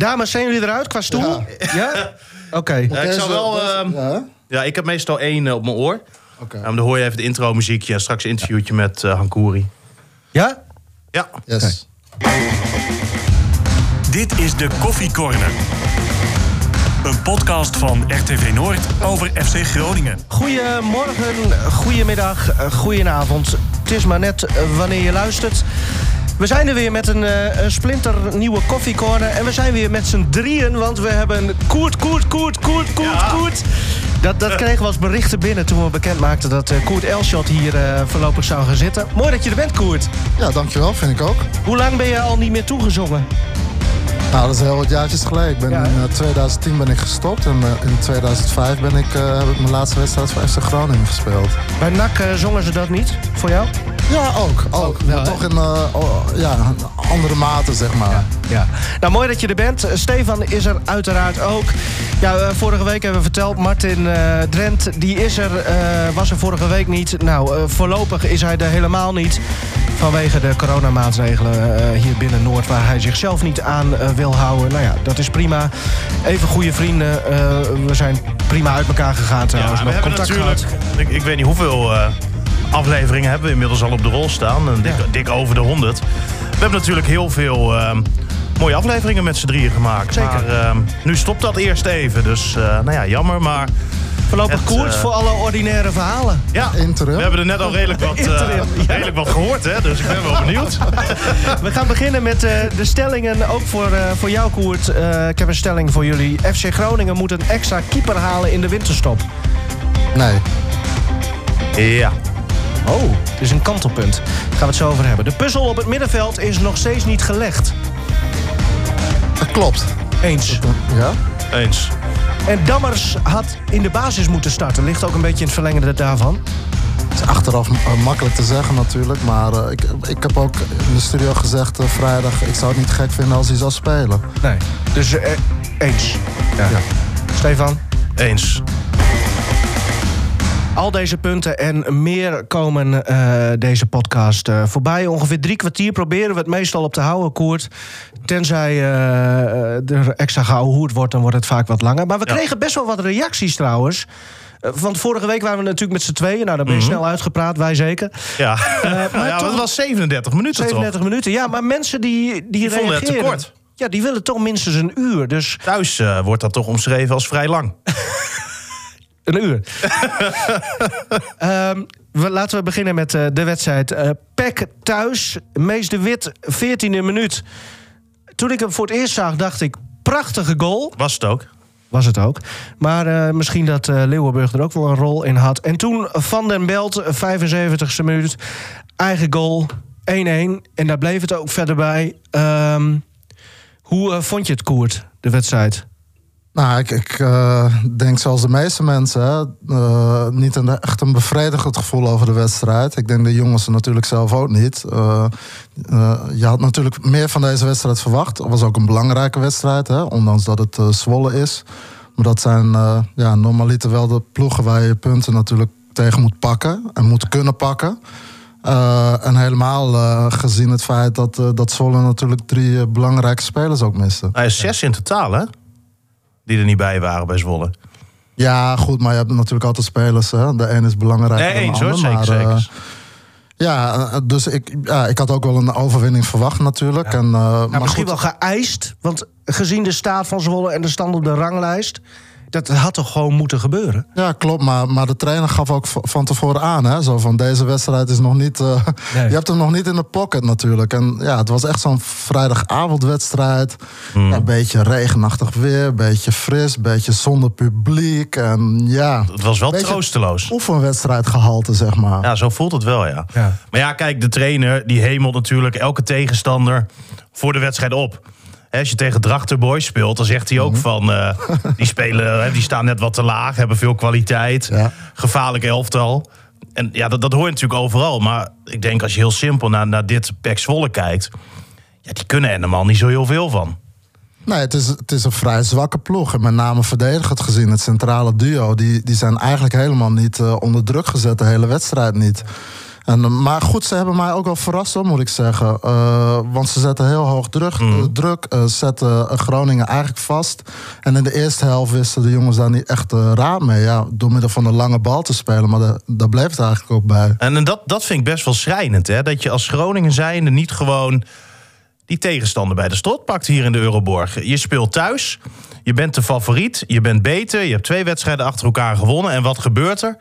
Dames, zijn jullie eruit qua stoel? Ja? Oké. Ja, ik zou wel... ehm, ja, ja, ik heb meestal één eh, op mijn oor. oké. Maar dan hoor je even de intro muziekje en straks een interviewtje met eh Hankouri. Ja? Ja. Yes. Dit is de Koffie Corner. Een podcast van RTV Noord over FC Groningen. Goedemorgen, goedemiddag, eh, goedenavond. Het is maar net eh, wanneer je luistert. We zijn er weer met een, eh, een splinternieuwe koffiecorner. En we zijn weer met z'n drieën, want we hebben Koert, Koert, Koert, Koert, Koert, Ja. Koert. Dat, dat kregen we als berichten binnen toen we bekend maakten dat eh, Koert Elshot hier eh, voorlopig zou gaan zitten. Mooi dat je er bent, Koert. Ja, dankjewel, vind ik ook. Hoe lang ben je al niet meer toegezongen? Nou, dat is heel wat jaartjes geleden. Ik ben Ja, in hè? eh, 2010 ben ik gestopt en eh, in 2005 ben ik, eh, heb ik mijn laatste wedstrijd voor FC Groningen gespeeld. Bij NAC zongen ze dat niet voor jou? Ja, ook. ook. wel, maar toch in oh, ja, andere mate, zeg maar. Ja. Nou, mooi dat je er bent. Stefan is er uiteraard ook. Ja, vorige week hebben we verteld, Martin Drent, die is er, was er vorige week niet. Nou, voorlopig is hij er helemaal niet. Vanwege de coronamaatregelen hier binnen Noord, waar hij zichzelf niet aan eh, wil houden. Nou ja, dat is prima. Even goede vrienden. eh, we zijn prima uit elkaar gegaan trouwens. Ja, we Nog hebben contact natuurlijk... Ik, ik weet niet hoeveel eh, afleveringen hebben we inmiddels al op de rol staan. Een dik, Ja. dik over de 100. We hebben natuurlijk heel veel ehm, mooie afleveringen met z'n drieën gemaakt. Zeker. Maar ehm, nu stopt dat eerst even. Dus eh, nou ja, jammer. Maar Voorlopig koers eh, voor alle ordinaire verhalen. ja, Interim. we hebben er net al redelijk wat, eh, Interim, ja. redelijk wat gehoord. Hè? Dus ik ben wel benieuwd. We gaan beginnen met eh, de stellingen, ook voor, eh, voor jou Koert. Eh, ik heb een stelling voor jullie. FC Groningen moet een extra keeper halen in de winterstop. Nee. Ja. Oh, het is een kantelpunt. Daar gaan we het zo over hebben. De puzzel op het middenveld is nog steeds niet gelegd. Dat klopt. Eens. Ja? Eens. En Dammers had in de basis moeten starten. Ligt ook een beetje in het verlengde daarvan. Het is achteraf eh, makkelijk te zeggen natuurlijk. Maar eh, ik, ik heb ook in de studio gezegd eh, vrijdag... ik zou het niet gek vinden als hij zou spelen. Nee. Dus eens. Ja. Ja. Stefan? Eens. Al deze punten en meer komen eh, deze podcast eh, voorbij. Ongeveer drie kwartier proberen we het meestal op te houden, Koert. Tenzij eh, er extra gehoord wordt, dan wordt het vaak wat langer. Maar we Ja. kregen best wel wat reacties trouwens. Want vorige week waren we natuurlijk met z'n tweeën. Nou, dan ben je snel uitgepraat, wij zeker. Ja, maar ja toch- het was 37 minuten 37 minuten. Ja, maar mensen die, die, Die vonden het te reageren... kort. Ja, die willen toch minstens een uur. Dus? Thuis wordt dat toch omschreven als vrij lang. Een uur. Ehm, we, laten we beginnen met eh, de wedstrijd. Eh Pek thuis, Mees de Wit, 14e minuut. Toen ik hem voor het eerst zag, dacht ik... prachtige goal. Was het ook. Was het ook. Maar eh, misschien dat eh Leeuwenburg er ook wel een rol in had. En toen Van den Belt, 75e minuut. Eigen goal, 1-1. En daar bleef het ook verder bij. Ehm, hoe vond je het, Koert, de wedstrijd? Nou, ik, ik eh, denk zoals de meeste mensen, hè, eh, niet een, echt een bevredigend gevoel over de wedstrijd. Ik denk de jongens natuurlijk zelf ook niet. Eh, je had natuurlijk meer van deze wedstrijd verwacht. Het was ook een belangrijke wedstrijd, hè, ondanks dat het Zwolle is. Maar dat zijn ja, normaliter wel de ploegen waar je punten natuurlijk tegen moet pakken en moet kunnen pakken. En helemaal gezien het feit dat, dat Zwolle natuurlijk drie belangrijke spelers ook miste. Hij is zes in totaal, hè? Die er niet bij waren bij Zwolle. Ja, goed, maar je hebt natuurlijk altijd spelers. Hè? De een is belangrijker Nee, dan eens de hoor, ander. zeker, maar, zeker. eh, ja, eh, dus ik, ja, ik had ook wel een overwinning verwacht natuurlijk. En, eh, maar misschien goed, wel geëist. Want gezien de staat van Zwolle en de stand op de ranglijst... dat had toch gewoon moeten gebeuren? Ja, klopt. Maar, maar de trainer gaf ook van tevoren aan. Hè? Zo van deze wedstrijd is nog niet. eh, Nee. Je hebt hem nog niet in de pocket natuurlijk. En ja, het was echt zo'n vrijdagavondwedstrijd. Hmm. Ja, een beetje regenachtig weer, een beetje fris, een beetje zonder publiek. En ja, Het was wel troosteloos. oefenwedstrijd gehalte, zeg maar. Ja, zo voelt het wel, ja. Ja. Maar ja, kijk, de trainer die hemelt natuurlijk elke tegenstander voor de wedstrijd op. Als je tegen Drachterboys speelt, dan zegt hij Mhm. ook van... eh, die spelen, die staan net wat te laag, hebben veel kwaliteit. Ja. Gevaarlijk elftal. En ja, dat, dat hoor je natuurlijk overal. Maar ik denk als je heel simpel naar, naar dit Pek Zwolle kijkt... Ja, die kunnen er helemaal niet zo heel veel van. Nee, het is, het is een vrij zwakke ploeg. En met name verdedigend gezien, het centrale duo... die, die zijn eigenlijk helemaal niet eh, onder druk gezet, de hele wedstrijd niet. En, eh, maar goed, ze hebben mij ook wel verrast, hoor, moet ik zeggen. Eh, want ze zetten heel hoog druk. Mm. eh, druk eh, zetten eh, Groningen eigenlijk vast. En in de eerste helft wisten de jongens daar niet echt eh, raad mee. Ja, door middel van een lange bal te spelen. Maar da- daar bleef het eigenlijk ook bij. En, en dat, dat vind ik best wel schrijnend. Hè? Dat je als Groningen zijnde niet gewoon die tegenstander bij de strot pakt hier in de Euroborg. Je speelt thuis, je bent de favoriet, je bent beter... je hebt twee wedstrijden achter elkaar gewonnen. En wat gebeurt er?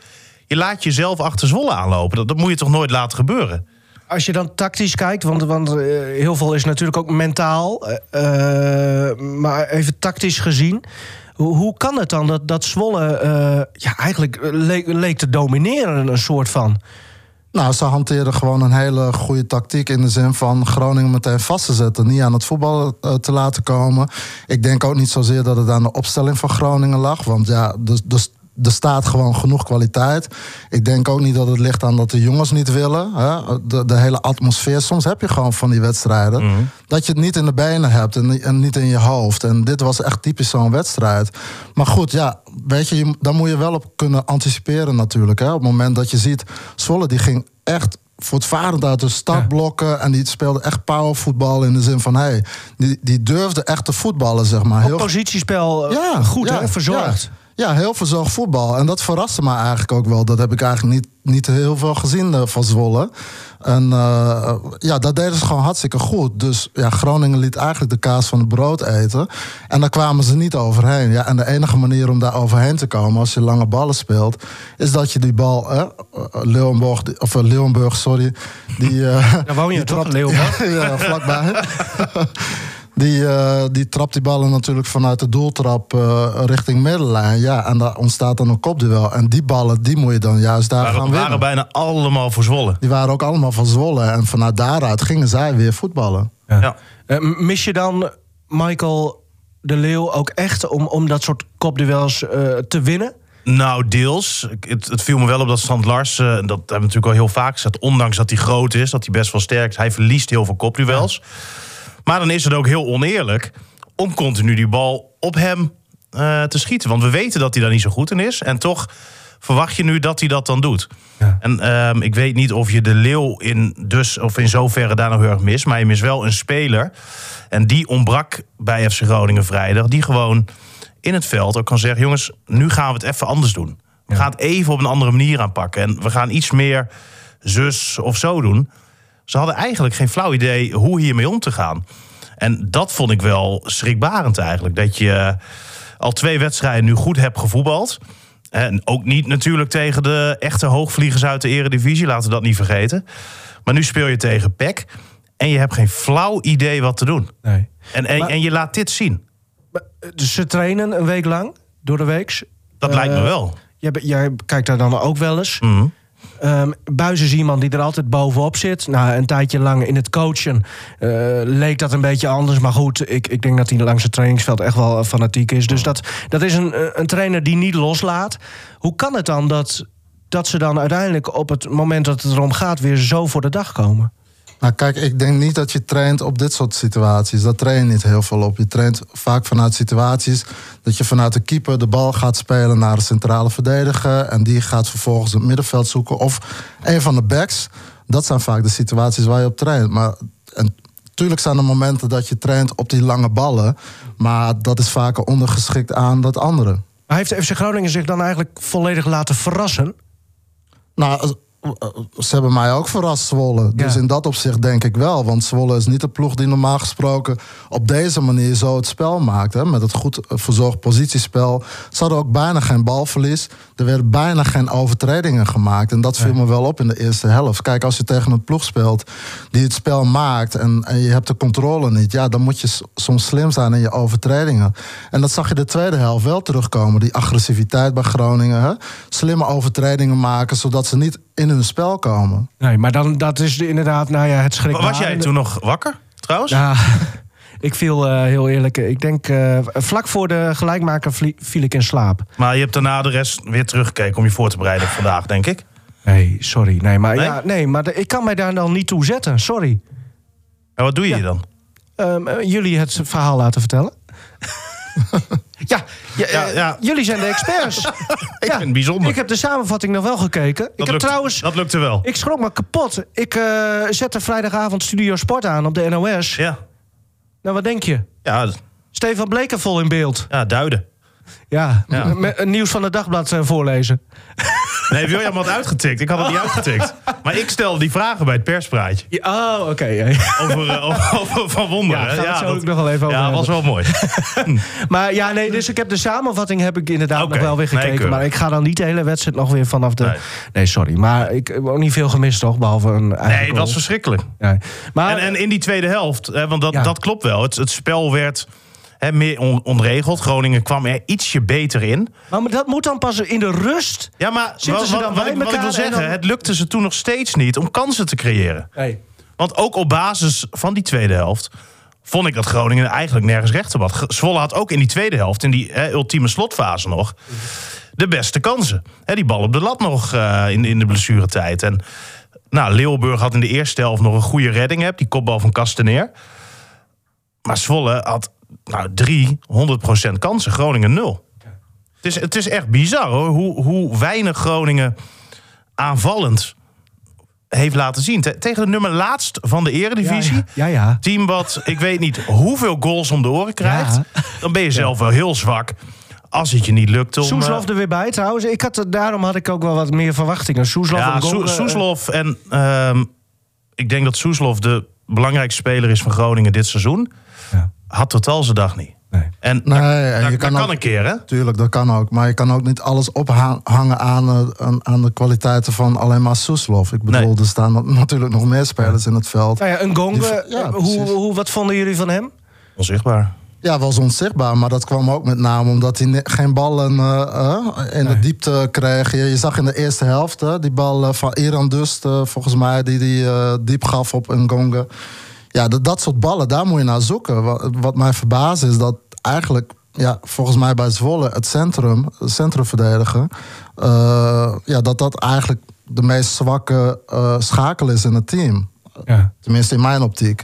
Je laat jezelf achter Zwolle aanlopen. Dat, dat moet je toch nooit laten gebeuren? Als je dan tactisch kijkt, want, want eh, heel veel is natuurlijk ook mentaal. eh, eh, maar even tactisch gezien. Hoe, hoe kan het dan dat, dat Zwolle eh, ja, eigenlijk leek, leek te domineren, een soort van? Nou, ze hanteerden gewoon een hele goede tactiek in de zin van Groningen meteen vast te zetten. Niet aan het voetbal te laten komen. Ik denk ook niet zozeer dat het aan de opstelling van Groningen lag. Want ja, dus, dus, er staat gewoon genoeg kwaliteit. Ik denk ook niet dat het ligt aan dat de jongens niet willen. Hè? De, de hele atmosfeer. Soms heb je gewoon van die wedstrijden. Dat je het niet in de benen hebt en, en niet in je hoofd. En dit was echt typisch zo'n wedstrijd. Maar goed, ja, weet je, je- daar moet je wel op kunnen anticiperen natuurlijk. Hè? Op het moment dat je ziet, Zwolle die ging echt voortvarend uit de startblokken. En die speelde echt powervoetbal in de zin van... Hey, die, die durfde echt te voetballen, zeg maar. Op positiespel eh, goed, hè, verzorgd. Ja. Ja, heel verzorgd voetbal. En dat verraste me eigenlijk ook wel. Dat heb ik eigenlijk niet, niet heel veel gezien eh, van Zwolle. En eh, ja, dat deden ze gewoon hartstikke goed. Dus ja, Groningen liet eigenlijk de kaas van het brood eten. En daar kwamen ze niet overheen. Ja, en de enige manier om daar overheen te komen als je lange ballen speelt, is dat je die bal, eh, of eh, Leeuwenburg, sorry, die. Daar woon je die toch, trapt- ja, vlakbij. Die, eh, die trapt die ballen natuurlijk vanuit de doeltrap eh, richting middenlijn. Ja, en daar ontstaat dan een kopduel. En die ballen, die moet je dan juist daar gaan waren, winnen. waren bijna allemaal voor Zwolle. Die waren ook allemaal van Zwolle. En vanuit daaruit gingen zij weer voetballen. Ja. Eh, mis je dan Michael de Leeuw ook echt om, om dat soort kopduels eh, te winnen? Nou, deels. Ik- Het, het viel me wel op dat Strand Lars, dat hebben we natuurlijk al heel vaak gezegd, ondanks dat hij groot is, dat hij best wel sterk is, hij verliest heel veel kopduels. Maar dan is het ook heel oneerlijk om continu die bal op hem eh, te schieten. Want we weten dat hij daar niet zo goed in is. En toch verwacht je nu dat hij dat dan doet. Ja. En ehm, ik weet niet of je de leeuw in dus of in zoverre daar nog heel erg mist. Maar je mist wel een speler. En die ontbrak bij FC Groningen vrijdag. Die gewoon in het veld ook kan zeggen: jongens, nu gaan we het even anders doen. We gaan het even op een andere manier aanpakken. En we gaan iets meer zus of zo doen. Ze hadden eigenlijk geen flauw idee hoe hiermee om te gaan. En dat vond ik wel schrikbarend eigenlijk. Dat je al twee wedstrijden nu goed hebt gevoetbald. En ook niet natuurlijk tegen de echte hoogvliegers uit de eredivisie. Laten we dat niet vergeten. Maar nu speel je tegen PEC. En je hebt geen flauw idee wat te doen. Nee. En, en, Maar- en je laat dit zien. Dus ze trainen een week lang, door de week. Dat Eh, lijkt me wel. Jij, jij kijkt daar dan ook wel eens. Mhm. Buis is iemand die er altijd bovenop zit. Nou, een tijdje lang in het coachen eh, leek dat een beetje anders. Maar goed, ik, ik denk dat hij langs het trainingsveld echt wel eh, fanatiek is. Dus dat, dat is een, eh, een trainer die niet loslaat. Hoe kan het dan dat, dat ze dan uiteindelijk op het moment dat het erom gaat... weer zo voor de dag komen? Nou, kijk, ik denk niet dat je traint op dit soort situaties. Daar train je niet heel veel op. Je traint vaak vanuit situaties dat je vanuit de keeper de bal gaat spelen naar de centrale verdediger. En die gaat vervolgens het middenveld zoeken. Of een van de backs. Dat zijn vaak de situaties waar je op traint. Maar en, Tuurlijk zijn er momenten dat je traint op die lange ballen. Maar dat is vaker ondergeschikt aan dat andere. Maar heeft FC Groningen zich dan eigenlijk volledig laten verrassen? Nou, ze hebben mij ook verrast, Zwolle. Dus Ja. in dat opzicht denk ik wel. Want Zwolle is niet de ploeg die normaal gesproken op deze manier zo het spel maakt. Hè? Met het goed verzorgd positiespel. Ze hadden ook bijna geen balverlies. Er werden bijna geen overtredingen gemaakt. En dat viel me wel op in de eerste helft. Kijk, als je tegen een ploeg speelt die het spel maakt en, en je hebt de controle niet, ja, dan moet je soms slim zijn in je overtredingen. En dat zag je de tweede helft wel terugkomen. Die agressiviteit bij Groningen. Hè? Slimme overtredingen maken, zodat ze niet in hun spel komen. Nee, maar dan, dat is inderdaad, nou ja, het schrik. Was jij toen nog wakker, trouwens? Ja, ik viel eh, heel eerlijk. Ik denk eh, vlak voor de gelijkmaker viel ik in slaap. Maar je hebt daarna de rest weer teruggekeken om je voor te bereiden vandaag, denk ik. Nee, sorry. Nee, maar, Nee? Ja, nee, maar de- ik kan mij daar dan niet toe zetten. Sorry. En wat doe je Ja. dan? Ehm, eh, jullie het verhaal laten vertellen? ja, Ja, Ja, eh, ja. Jullie zijn de experts. Ik vind het bijzonder. Ik heb de samenvatting nog wel gekeken. ik dat, heb lukt, trouwens... dat lukte wel. Ik schrok me kapot. Ik eh, zette vrijdagavond Studio Sport aan op de NOS. Ja, Nou, wat denk je? ja, Stefan Blekenvol in beeld. ja duiden. Ja, Ja. met nieuws van het dagblad eh, voorlezen. Nee, William had uitgetikt. Ik had het niet uitgetikt. Maar ik stelde die vragen bij het perspraatje. Ja, oh, oké. ja. Over, eh, over, over Van Wonderen. Ja, zo dat- ook nog wel even over Ja, was wel mooi. Maar ja, nee, dus ik heb de samenvatting heb ik inderdaad nog wel weer gekeken. maar ik ga dan niet de hele wedstrijd nog weer vanaf de... Nee, Nee. sorry. Maar ik heb ook niet veel gemist, toch? Behalve een Nee, het goal. was verschrikkelijk. Maar, En, en in die tweede helft, hè, want dat, Ja. dat klopt wel. Het, het spel werd hè, meer on- onregeld. Groningen kwam er ietsje beter in. maar dat moet dan pas in de rust... Ja, maar Zitten wat, ze dan wat, wat bij ik, wat ik elkaar wil en zeggen, dan- het lukte ze toen nog steeds niet om kansen te creëren. Nee. Want ook op basis van die tweede helft vond ik dat Groningen eigenlijk nergens recht op had. Zwolle had ook in die tweede helft, in die hè, ultieme slotfase nog, de beste kansen. Hè, die bal op de lat nog eh, in, in de blessuretijd. En nou, Leeuwburg had in de eerste helft nog een goede redding. Hè, die kopbal van Kasteneer. Maar Zwolle had nou, drie 100% kansen, Groningen nul. Het is, het is echt bizar hoor, hoe, hoe weinig Groningen aanvallend heeft laten zien. Te- tegen de nummer laatst van de eredivisie. Ja, ja. ja. Team wat, ik weet niet hoeveel goals om de oren krijgt. Ja. Dan ben je zelf wel heel zwak. Als het je niet lukt om... Soeslof eh, er weer bij trouwens. Ik had, daarom had ik ook wel wat meer verwachtingen. Soeslof ja, en eh, Soeslof en... ehm, ik denk dat Soeslof de belangrijkste speler is van Groningen dit seizoen. Ja. Had totaal zijn dag niet. Nee. En Nee, dat, en dat- je dat kan een keer, hè? Tuurlijk, dat kan ook. Maar je kan ook niet alles ophangen aan, eh, aan, aan de kwaliteiten van alleen maar Soeslof. Ik bedoel, Nee. er staan natuurlijk nog meer spelers in het veld. Nou ja, een gong. Die- eh, ja, hoe, hoe, wat vonden jullie van hem? Onzichtbaar. Ja, was onzichtbaar. Maar dat kwam ook met name omdat hij geen ballen eh, eh, in de diepte kreeg. Je, je zag in de eerste helft hè, die bal van Iran Dust, eh, volgens mij, die die eh, diep gaf op een gonge. Ja, dat, dat soort ballen, daar moet je naar zoeken. Wat, wat mij verbaast is dat eigenlijk, ja, volgens mij bij Zwolle, het centrum, het centrumverdediger, eh, ja, dat dat eigenlijk de meest zwakke eh, schakel is in het team. Ja. Tenminste in mijn optiek.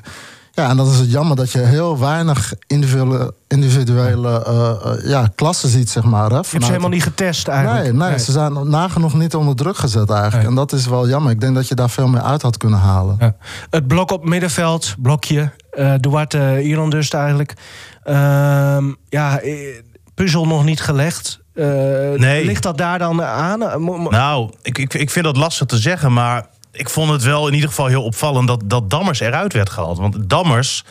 Ja, en dan is het jammer dat je heel weinig individuele, individuele eh, eh, ja, klassen ziet, zeg maar. Hè, Je hebt ze helemaal niet getest eigenlijk. Nee, nee, ze zijn nagenoeg niet onder druk gezet eigenlijk. Nee. En dat is wel jammer. Ik denk dat je daar veel meer uit had kunnen halen. Ja. Het blok op middenveld, blokje. eh Duarte, Iran dus eigenlijk. Ehm, ja, puzzel nog niet gelegd. Eh, Nee. Ligt dat daar dan aan? Nou, ik, ik, ik vind dat lastig te zeggen, maar ik vond het wel in ieder geval heel opvallend dat, dat Dammers eruit werd gehaald. Want Dammers,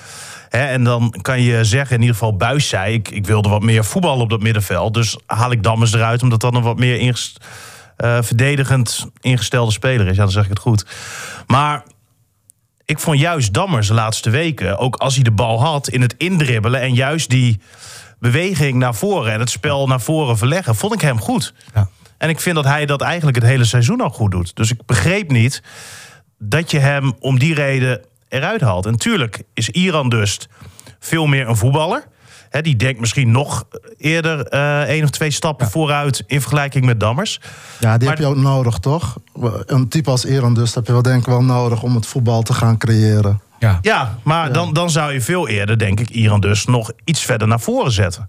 hè, en dan kan je zeggen, in ieder geval Buis zei, ik, ik wilde wat meer voetbal op dat middenveld. Dus haal ik Dammers eruit, omdat dat een wat meer ingest- eh, verdedigend ingestelde speler is. Ja, dan zeg ik het goed. Maar ik vond juist Dammers de laatste weken, ook als hij de bal had, in het indribbelen en juist die beweging naar voren en het spel naar voren verleggen, vond ik hem goed. Ja. En ik vind dat hij dat eigenlijk het hele seizoen al goed doet. Dus ik begreep niet dat je hem om die reden eruit haalt. En tuurlijk is Iran dus veel meer een voetballer. Hè, die denkt misschien nog eerder eh één of twee stappen vooruit in vergelijking met Dammers. Ja, die Maar- heb je ook nodig, toch? Een type als Eran dus heb je wel denk ik wel nodig om het voetbal te gaan creëren. ja. Ja, maar Dan, dan zou je veel eerder, denk ik, Iran dus nog iets verder naar voren zetten.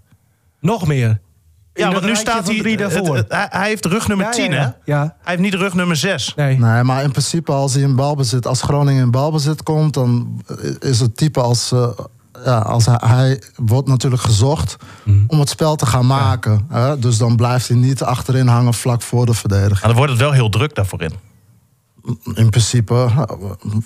Nog meer. Ja, want nu staat hij. drie daarvoor. het- hij, hij heeft rug nummer Ja, 10, ja, hè? ja. Ja. Hij heeft niet rug nummer 6. Nee. Nee, maar in principe als hij in balbezit, als Groningen in balbezit komt, dan is het type als, eh, ja, als hij, hij wordt natuurlijk gezocht om het spel te gaan maken. Hè? Dus dan blijft hij niet achterin hangen vlak voor de verdediger. Maar dan wordt het wel heel druk daarvoor in. In principe eh,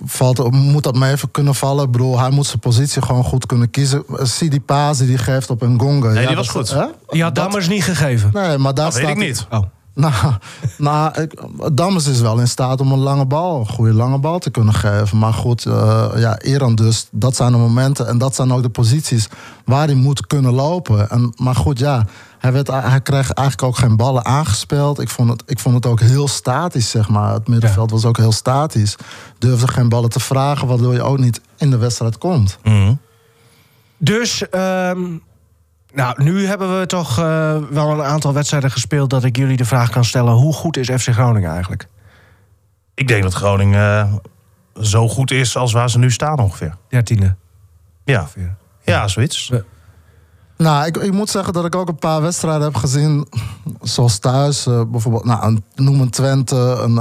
valt, moet dat mee even kunnen vallen. Ik bedoel, hij moet zijn positie gewoon goed kunnen kiezen. Zie die paas die hij geeft op een gonga. Nee, Ja, die was dat- goed. hè? Die had Dat- Dammers niet gegeven. Nee, maar daar Dat weet staat ik niet. Oh. Nou, nou ik, Dammers is wel in staat om een lange bal, een goede lange bal te kunnen geven. Maar goed, eh, ja, Eran dus, dat zijn de momenten en dat zijn ook de posities waar hij moet kunnen lopen. En, maar goed, ja, hij, werd, hij kreeg eigenlijk ook geen ballen aangespeeld. Ik vond het, ik vond het ook heel statisch, zeg maar. Het middenveld was ook heel statisch. Durfde geen ballen te vragen, waardoor je ook niet in de wedstrijd komt. Mhm. Dus, ehm, nou, nu hebben we toch eh, wel een aantal wedstrijden gespeeld... dat ik jullie de vraag kan stellen... hoe goed is FC Groningen eigenlijk? Ik denk dat Groningen eh, zo goed is als waar ze nu staan ongeveer. Dertiende. Ja, ongeveer. ja zoiets. Ja. Nou, ik, ik moet zeggen dat ik ook een paar wedstrijden heb gezien. Zoals thuis, eh, bijvoorbeeld, nou, een, noem een Twente, een,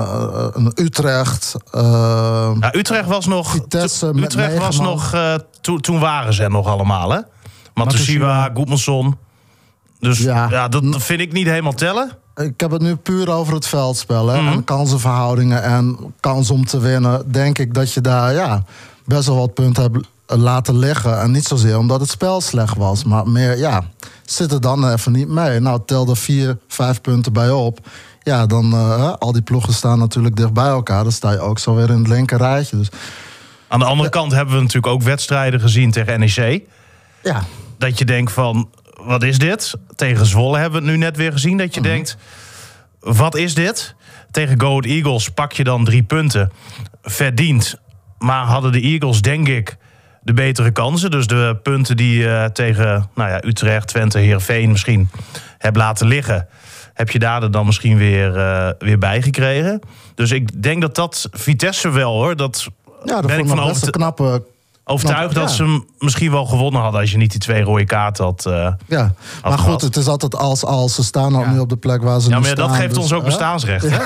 een Utrecht. eh, Ja, Utrecht was nog. Vitesse Utrecht was nog. eh, to- toen waren ze er nog allemaal, hè? Matusiwa. Goedmanson. Dus ja, Ja. dat, vind ik niet helemaal tellen. Ik heb het nu puur over het veldspel. Hè? Mhm. En kansenverhoudingen en kans om te winnen. Denk ik dat je daar ja, best wel wat punten hebt laten liggen. En niet zozeer omdat het spel slecht was. Maar meer, ja, zit er dan even niet mee. Nou, tel er vier, vijf punten bij op. Ja, dan eh, al die ploegen staan natuurlijk dicht bij elkaar. Dan sta je ook zo weer in het linker rijtje. Dus Aan de andere kant hebben we natuurlijk ook wedstrijden gezien tegen NEC. ja, Dat je denkt van, wat is dit? Tegen Zwolle hebben we het nu net weer gezien. Dat je Mhm. denkt, wat is dit? Tegen Go Ahead Eagles pak je dan drie punten. Verdiend. Maar hadden de Eagles, denk ik, de betere kansen. Dus de punten die je tegen nou ja, Utrecht, Twente, Heerenveen misschien hebt laten liggen... heb je daar dan misschien weer, eh, weer bij gekregen. Dus ik denk dat dat Vitesse wel, hoor. Dat ja dat ben ik van best een knappe... overtuigd knap, dat ja. ze hem misschien wel gewonnen hadden... als je niet die twee rode kaarten had... eh, Ja, maar gehad. goed, het is altijd als als. Ze staan al Ja. nu op de plek waar ze Ja, nu maar staan. dat geeft dus, ons ook hè? bestaansrecht. hè?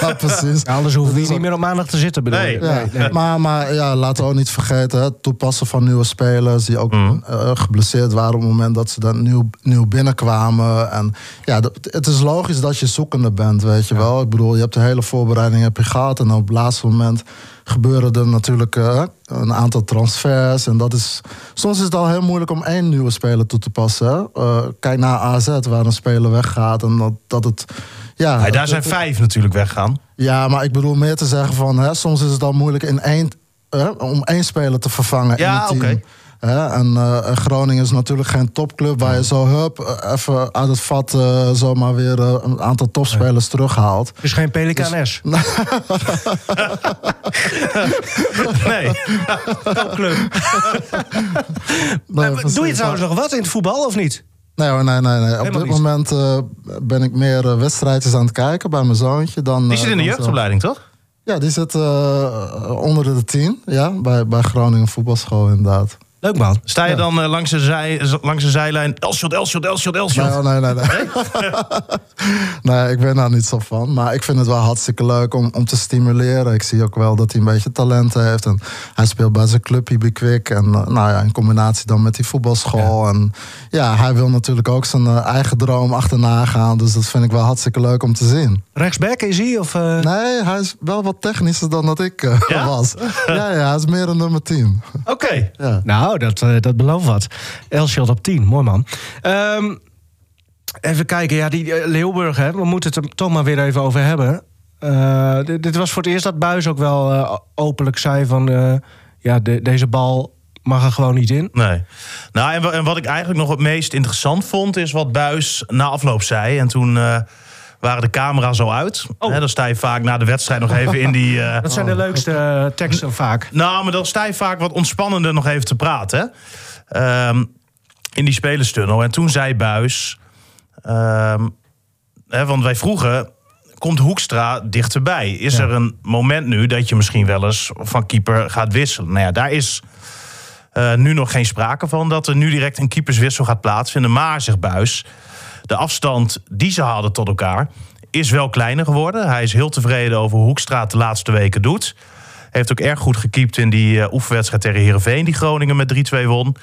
Ja, precies. Ja, anders hoeven we hier niet meer op maandag te zitten, bedoel Nee. Ja, Maar, maar ja, laten we ook niet vergeten, het toepassen van nieuwe spelers die ook Mhm. eh, geblesseerd waren op het moment dat ze dan nieuw, nieuw binnenkwamen. En ja, het is logisch dat je zoekende bent, weet je wel. Ik bedoel, je hebt de hele voorbereiding heb je gehad en op het laatste moment gebeuren er natuurlijk eh, een aantal transfers. En dat is, soms is het al heel moeilijk om één nieuwe speler toe te passen. Eh, kijk naar AZ, waar een speler weggaat en dat, dat het... Ja, daar zijn vijf natuurlijk weggaan. ja, maar ik bedoel meer te zeggen van... Hè, soms is het al moeilijk in één, hè, om één speler te vervangen in het team. Hè, en eh, Groningen is natuurlijk geen topclub... waar je zo hup, eh, even uit het vat eh, zomaar weer eh, een aantal topspelers terughaalt. Is geen Pelikaan S. Nee. Topclub. Nee, Eh. Doe je trouwens nog wat in het voetbal of niet? Nee hoor, nee, nee. nee. Op dit moment eh, ben ik meer eh, wedstrijdjes aan het kijken bij mijn zoontje. Dan, Die eh, zit in de jeugdopleiding, toch? Ja, die zit eh, onder de tien. Ja, bij, bij Groningen voetbalschool inderdaad. Leuk man. Sta je dan eh, langs, de zij, langs de zijlijn... Elshot, Elshot, Elshot, Elshot. Nee, oh, nee, nee. Nee, nee ik ben daar niet zo van. Maar ik vind het wel hartstikke leuk om, om te stimuleren. Ik zie ook wel dat hij een beetje talent heeft. En hij speelt bij zijn club Quick. En eh, nou ja, in combinatie dan met die voetbalschool. En ja, hij wil natuurlijk ook zijn eh, eigen droom achterna gaan. Dus dat vind ik wel hartstikke leuk om te zien. Rechtsback is hij? Of, eh? Nee, hij is wel wat technischer dan dat ik Ja? was. Ja, ja, hij is meer een nummer 10. Oké. Ja. Nou, dat, eh, dat belooft wat. Elschot op 10, mooi man. Ehm, even kijken, ja, die Leeuwburg, hè, we moeten het er toch maar weer even over hebben. Eh, dit, was voor het eerst dat Buis ook wel openlijk zei van... ja, de- deze bal mag er gewoon niet in. Nee. Nou, en, en wat ik eigenlijk nog het meest interessant vond... is wat Buis na afloop zei. En toen waren de camera's al uit. Oh. Dan sta je vaak na de wedstrijd nog even in die... eh, Dat zijn de leukste eh, teksten vaak. Nou, maar dan sta je vaak wat ontspannender nog even te praten. Ehm, in die spelerstunnel. En toen zei Buis... ehm, want wij vroegen... Komt Hoekstra dichterbij? Is Ja. er een moment nu dat je misschien wel eens van keeper gaat wisselen? Nou ja, daar is eh, nu nog geen sprake van dat er nu direct een keeperswissel gaat plaatsvinden. Maar, zegt Buis, de afstand die ze hadden tot elkaar is wel kleiner geworden. Hij is heel tevreden over hoe Hoekstra het de laatste weken doet. Heeft ook erg goed gekiept in die eh, oefenwedstrijd tegen Heerenveen... die Groningen met 3-2 won.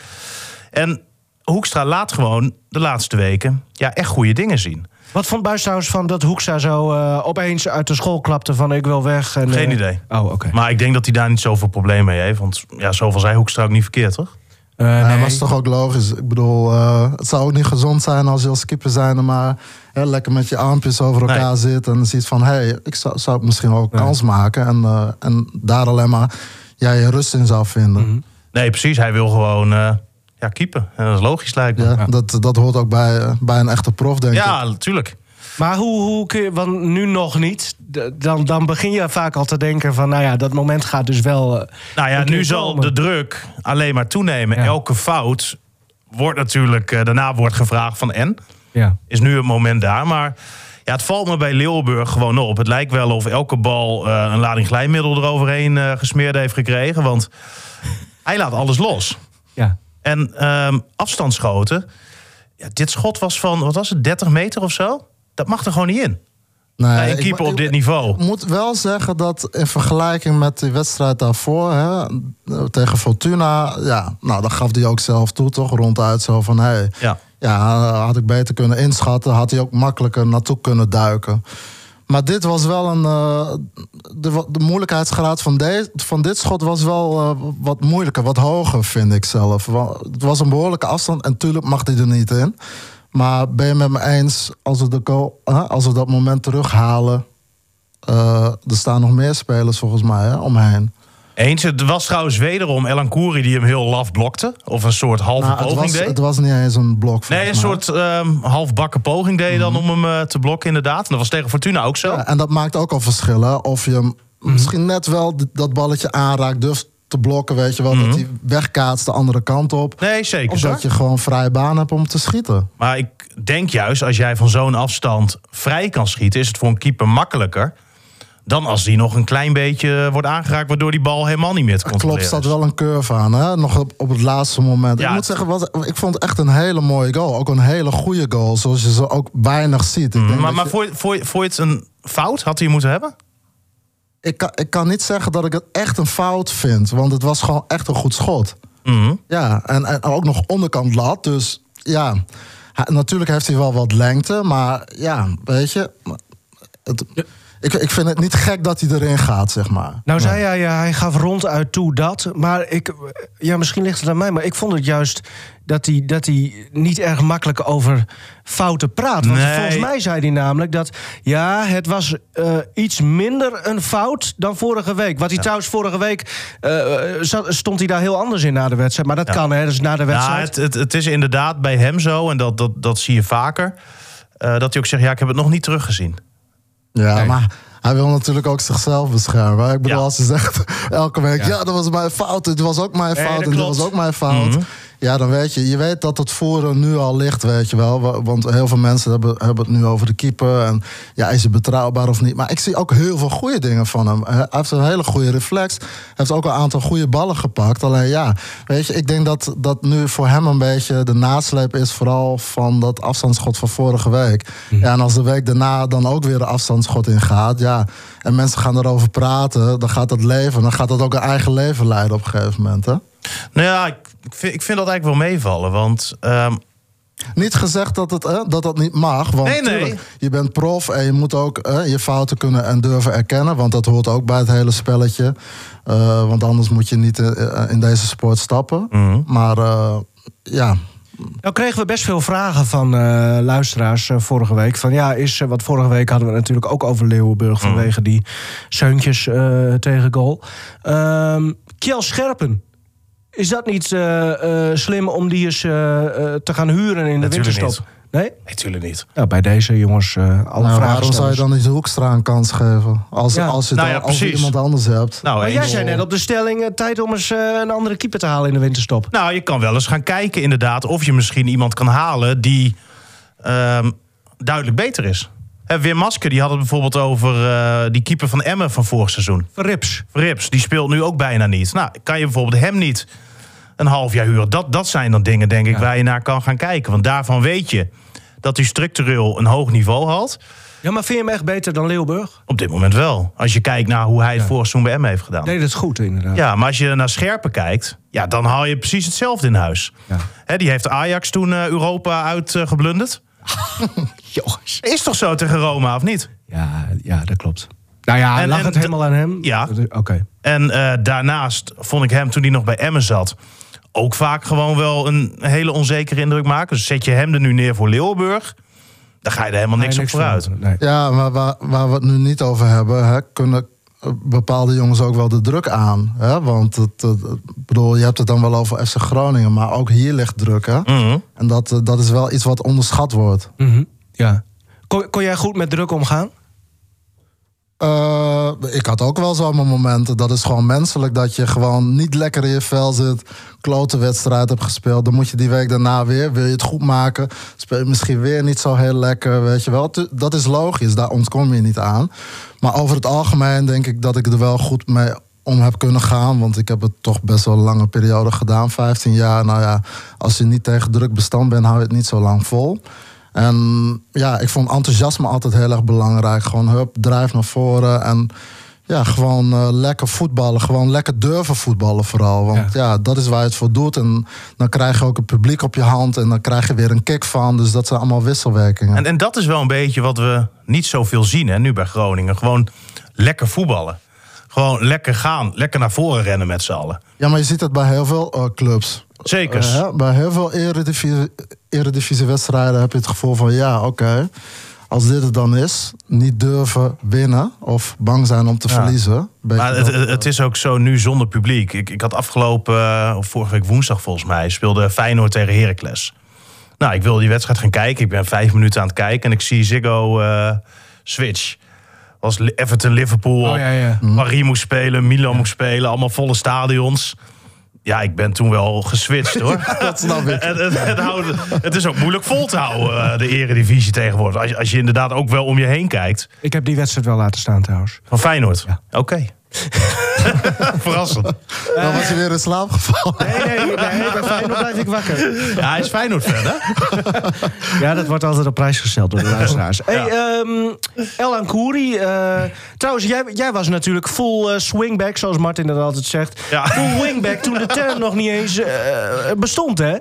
En Hoekstra laat gewoon de laatste weken ja, echt goede dingen zien. Wat vond Buis trouwens van dat Hoekstra zo eh, opeens uit de school klapte van ik wil weg? En, Geen eh, idee. Oh, oké. Maar ik denk dat hij daar niet zoveel probleem mee heeft. Want ja, zoveel zei Hoekstra ook niet verkeerd, toch? Nee. maar is toch ook logisch. Ik bedoel, eh, het zou ook niet gezond zijn als je als keeper zijn, maar hè, lekker met je armpjes over elkaar Nee. zit en ziet van, hé, hey, ik zou, zou misschien ook Nee. kans maken en, eh, en daar alleen maar ja, je rust in zou vinden. Mhm. Nee, precies. Hij wil gewoon eh ja, keepen. En dat is logisch, lijkt me. Ja, Dat, dat hoort ook bij, bij een echte prof, denk ik. Ja, natuurlijk. Maar hoe, hoe kun je, want nu nog niet, dan, dan begin je vaak al te denken van, nou ja, dat moment gaat dus wel. eh, Nou ja, nu zal komen. de druk alleen maar toenemen. Ja. Elke fout wordt natuurlijk... eh, daarna wordt gevraagd van en. Ja. Is nu het moment daar. Maar ja, het valt me bij Leeuwenburg gewoon op. Het lijkt wel of elke bal eh, een lading glijmiddel eroverheen eh, gesmeerd heeft gekregen. Want hij laat alles los. Ja. En ehm, afstandsschoten. Ja, dit schot was van, wat was het, 30 meter of zo? Dat mag er gewoon niet in. Nee, Bij een ik- keeper op dit niveau. Ik moet wel zeggen dat in vergelijking met de wedstrijd daarvoor hè, tegen Fortuna, ja, nou, dat gaf hij ook zelf toe, toch? Ronduit zo van, hé, hey, Ja. ja, had ik beter kunnen inschatten, had hij ook makkelijker naartoe kunnen duiken. Maar dit was wel een. eh, de, de moeilijkheidsgraad van, de, van dit schot was wel eh, wat moeilijker, wat hoger, vind ik zelf. Het was een behoorlijke afstand en tuurlijk mag hij er niet in. Maar ben je met me eens, als we, de goal, hè, als we dat moment terughalen. eh, er staan nog meer spelers volgens mij hè, omheen. Eens, het was trouwens wederom Elan Kouri die hem heel laf blokte. Of een soort halve Nou, het, poging was, deed. het was niet eens een blok. nee, een soort ehm halfbakken poging deed dan Mhm. om hem eh, te blokken inderdaad. En dat was tegen Fortuna ook zo. Ja, en dat maakt ook al verschillen. Of je hem Mhm. misschien net wel dat balletje aanraakt, durft te blokken, weet je wel. Dat hij wegkaatst de andere kant op. Mhm. Nee, zeker Of dat je gewoon vrije baan hebt om te schieten. Maar ik denk juist, als jij van zo'n afstand vrij kan schieten... is het voor een keeper makkelijker... dan als die nog een klein beetje wordt aangeraakt... waardoor die bal helemaal niet meer te Klopt, staat wel een curve aan, hè? Nog op, op het laatste moment. Ja, ik moet zeggen, wat, ik vond het echt een hele mooie goal. Ook een hele goede goal, zoals je ze ook weinig ziet. Ik, denk Maar, maar je- voor, voor, voor je het een fout had hij moeten hebben? Ik, kan, ik kan niet zeggen dat ik het echt een fout vind. Want het was gewoon echt een goed schot. Mhm. Ja, en, en ook nog onderkant lat. Dus ja, hij- natuurlijk heeft hij wel wat lengte. Maar ja, weet je... Het, ik, ik vind het niet gek dat hij erin gaat, zeg maar. Nou zei hij, ja, hij gaf ronduit toe dat. Maar ik, ja, misschien ligt het aan mij. Maar ik vond het juist dat hij, dat hij niet erg makkelijk over fouten praat. Want Nee. volgens mij zei hij namelijk dat... ja, het was eh, iets minder een fout dan vorige week. Wat hij trouwens vorige week... eh, zat- stond hij daar heel anders in na de wedstrijd. Maar dat Ja. kan, hè, dus na de Ja, wedstrijd. het, het, het is inderdaad bij hem zo, en dat, dat, dat zie je vaker... eh, dat hij ook zegt, ja, ik heb het nog niet teruggezien. Ja, Nee. maar hij wil natuurlijk ook zichzelf beschermen. Ik bedoel, Ja. als hij zegt elke week... Ja. Ja. dat was mijn fout, dit was ook mijn fout... dat en klopt. was ook mijn fout. Mhm. Ja, dan weet je. Je weet dat het voeren nu al ligt, weet je wel. Wa- Want heel veel mensen hebben, hebben het nu over de keeper. En ja, is hij betrouwbaar of niet? Maar ik zie ook heel veel goede dingen van hem. Hij heeft een hele goede reflex. Hij heeft ook een aantal goede ballen gepakt. Alleen ja, weet je, ik denk dat dat nu voor hem een beetje de nasleep is... vooral van dat afstandsschot van vorige week. Ja, en als de week daarna dan ook weer een afstandsschot ingaat... ja, en mensen gaan erover praten, dan gaat dat leven... dan gaat dat ook een eigen leven leiden op een gegeven moment, hè? Nou ja, ik, ik, vind, ik vind dat eigenlijk wel meevallen, want... ehm, Niet gezegd dat het, eh, dat, dat niet mag. Want Nee, nee. tuurlijk, je bent prof en je moet ook eh, je fouten kunnen en durven erkennen. Want dat hoort ook bij het hele spelletje. Eh, want anders moet je niet eh, in deze sport stappen. Mhm. Maar eh, ja, Nou kregen we best veel vragen van eh, luisteraars eh, vorige week. Van ja, is, eh, want vorige week hadden we natuurlijk ook over Leeuwenburg... vanwege die zeuntjes eh, tegen goal. Ehm Kjell Scherpen. Is dat niet eh, eh, slim om die eens eh, te gaan huren in de Natuurlijk winterstop? Nee? nee, natuurlijk niet. Nou, bij deze jongens eh alle nou, vragen waarom zou je dan niet Hoekstra een kans geven? Als, Ja. als je, Nou dan- ja, als je iemand anders hebt. Nou, Maar jij zei net op de stelling... tijd om eens eh, een andere keeper te halen in de winterstop. Nou, je kan wel eens gaan kijken inderdaad... of je misschien iemand kan halen die ehm, duidelijk beter is. Hè, Wim Masker die had het bijvoorbeeld over eh, die keeper van Emmen van vorig seizoen. Verrips. Rips, die speelt nu ook bijna niet. Nou, kan je bijvoorbeeld hem niet een half jaar huren? Dat, dat zijn dan dingen, denk ik, waar je naar kan gaan kijken. Want daarvan weet je dat hij structureel een hoog niveau had. Ja, maar vind je hem echt beter dan Leeuwburg? Op dit moment wel. Als je kijkt naar hoe hij het vorig seizoen bij Emmen heeft gedaan. Deed het goed, inderdaad. Ja, maar als je naar Scherpen kijkt, ja, dan haal je precies hetzelfde in huis. Ja. Die heeft Ajax toen eh, Europa uitgeblunderd. Jongens. Is toch zo tegen Roma, of niet? Ja, ja, dat klopt. Nou ja, En- lag en het helemaal aan hem? Ja. Oké. En eh, daarnaast vond ik hem, toen hij nog bij Emmen zat... ook vaak gewoon wel een hele onzekere indruk maken. Dus zet je hem er nu neer voor Leeuwenburg... dan ga je er helemaal niks op vooruit. Nee. Ja, maar waar, waar we het nu niet over hebben, hè, kunnen bepaalde jongens ook wel de druk aan. Hè? Want het, het- ik bedoel, je hebt het dan wel over FC Groningen, maar ook hier ligt druk. Hè? Mhm. En dat, eh, dat is wel iets wat onderschat wordt. Mhm. ja. Kon, kon jij goed met druk omgaan? Eh, ik had ook wel zo mijn momenten. Dat is gewoon menselijk dat je gewoon niet lekker in je vel zit. Klote wedstrijd hebt gespeeld. Dan moet je die week daarna weer. Wil je het goed maken? Speel je misschien weer niet zo heel lekker. Weet je wel. Dat is logisch. Daar ontkom je niet aan. Maar over het algemeen denk ik dat ik er wel goed mee om heb kunnen gaan. Want ik heb het toch best wel een lange periode gedaan, 15 jaar. Nou ja, als je niet tegen druk bestand bent, hou je het niet zo lang vol. En ja, ik vond enthousiasme altijd heel erg belangrijk. Gewoon hup, drijf naar voren en ja, gewoon uh, lekker voetballen. Gewoon lekker durven voetballen vooral. Want ja. dat is waar je het voor doet. En dan krijg je ook het publiek op je hand. En dan krijg je weer een kick van. Dus dat zijn allemaal wisselwerkingen. En, en dat is wel een beetje wat we niet zoveel zien hè, nu bij Groningen. Gewoon lekker voetballen. Gewoon lekker gaan. Lekker naar voren rennen met z'n allen. Ja, maar je ziet het bij heel veel uh, clubs. Zeker. Uh, bij heel veel eredivisie, eredivisiewedstrijden heb je het gevoel van... ja, oké als dit het dan is, niet durven winnen of bang zijn om te verliezen. Maar het, het, is ook zo nu zonder publiek. Ik, ik had afgelopen, uh, of vorige week woensdag volgens mij, speelde Feyenoord tegen Heracles. Nou, ik wilde die wedstrijd gaan kijken. Ik ben vijf minuten aan het kijken en ik zie Ziggo uh, switch. Was Everton Liverpool, oh, ja, ja. Marie moest spelen, Milan moest spelen, allemaal volle stadions. Ja, ik ben toen wel geswitcht hoor. dat snap ik. Het, het, het, het, is ook moeilijk vol te houden, eh, de eredivisie tegenwoordig. Als je, als je inderdaad ook wel om je heen kijkt. Ik heb die wedstrijd wel laten staan trouwens. Van Feyenoord? Ja. Oké. Verrassend. Dan was je weer in slaap gevallen. Nee, nee, nee, bij Feyenoord blijf ik wakker. Ja, hij is Feyenoord hè? ja, dat wordt altijd op prijs gesteld door de luisteraars. Ja. Hey, um, Elan Kouri. Uh, trouwens, jij, jij was natuurlijk full uh, swingback, zoals Martin dat altijd zegt. Ja. Full wingback toen de term nog niet eens uh, bestond, hè?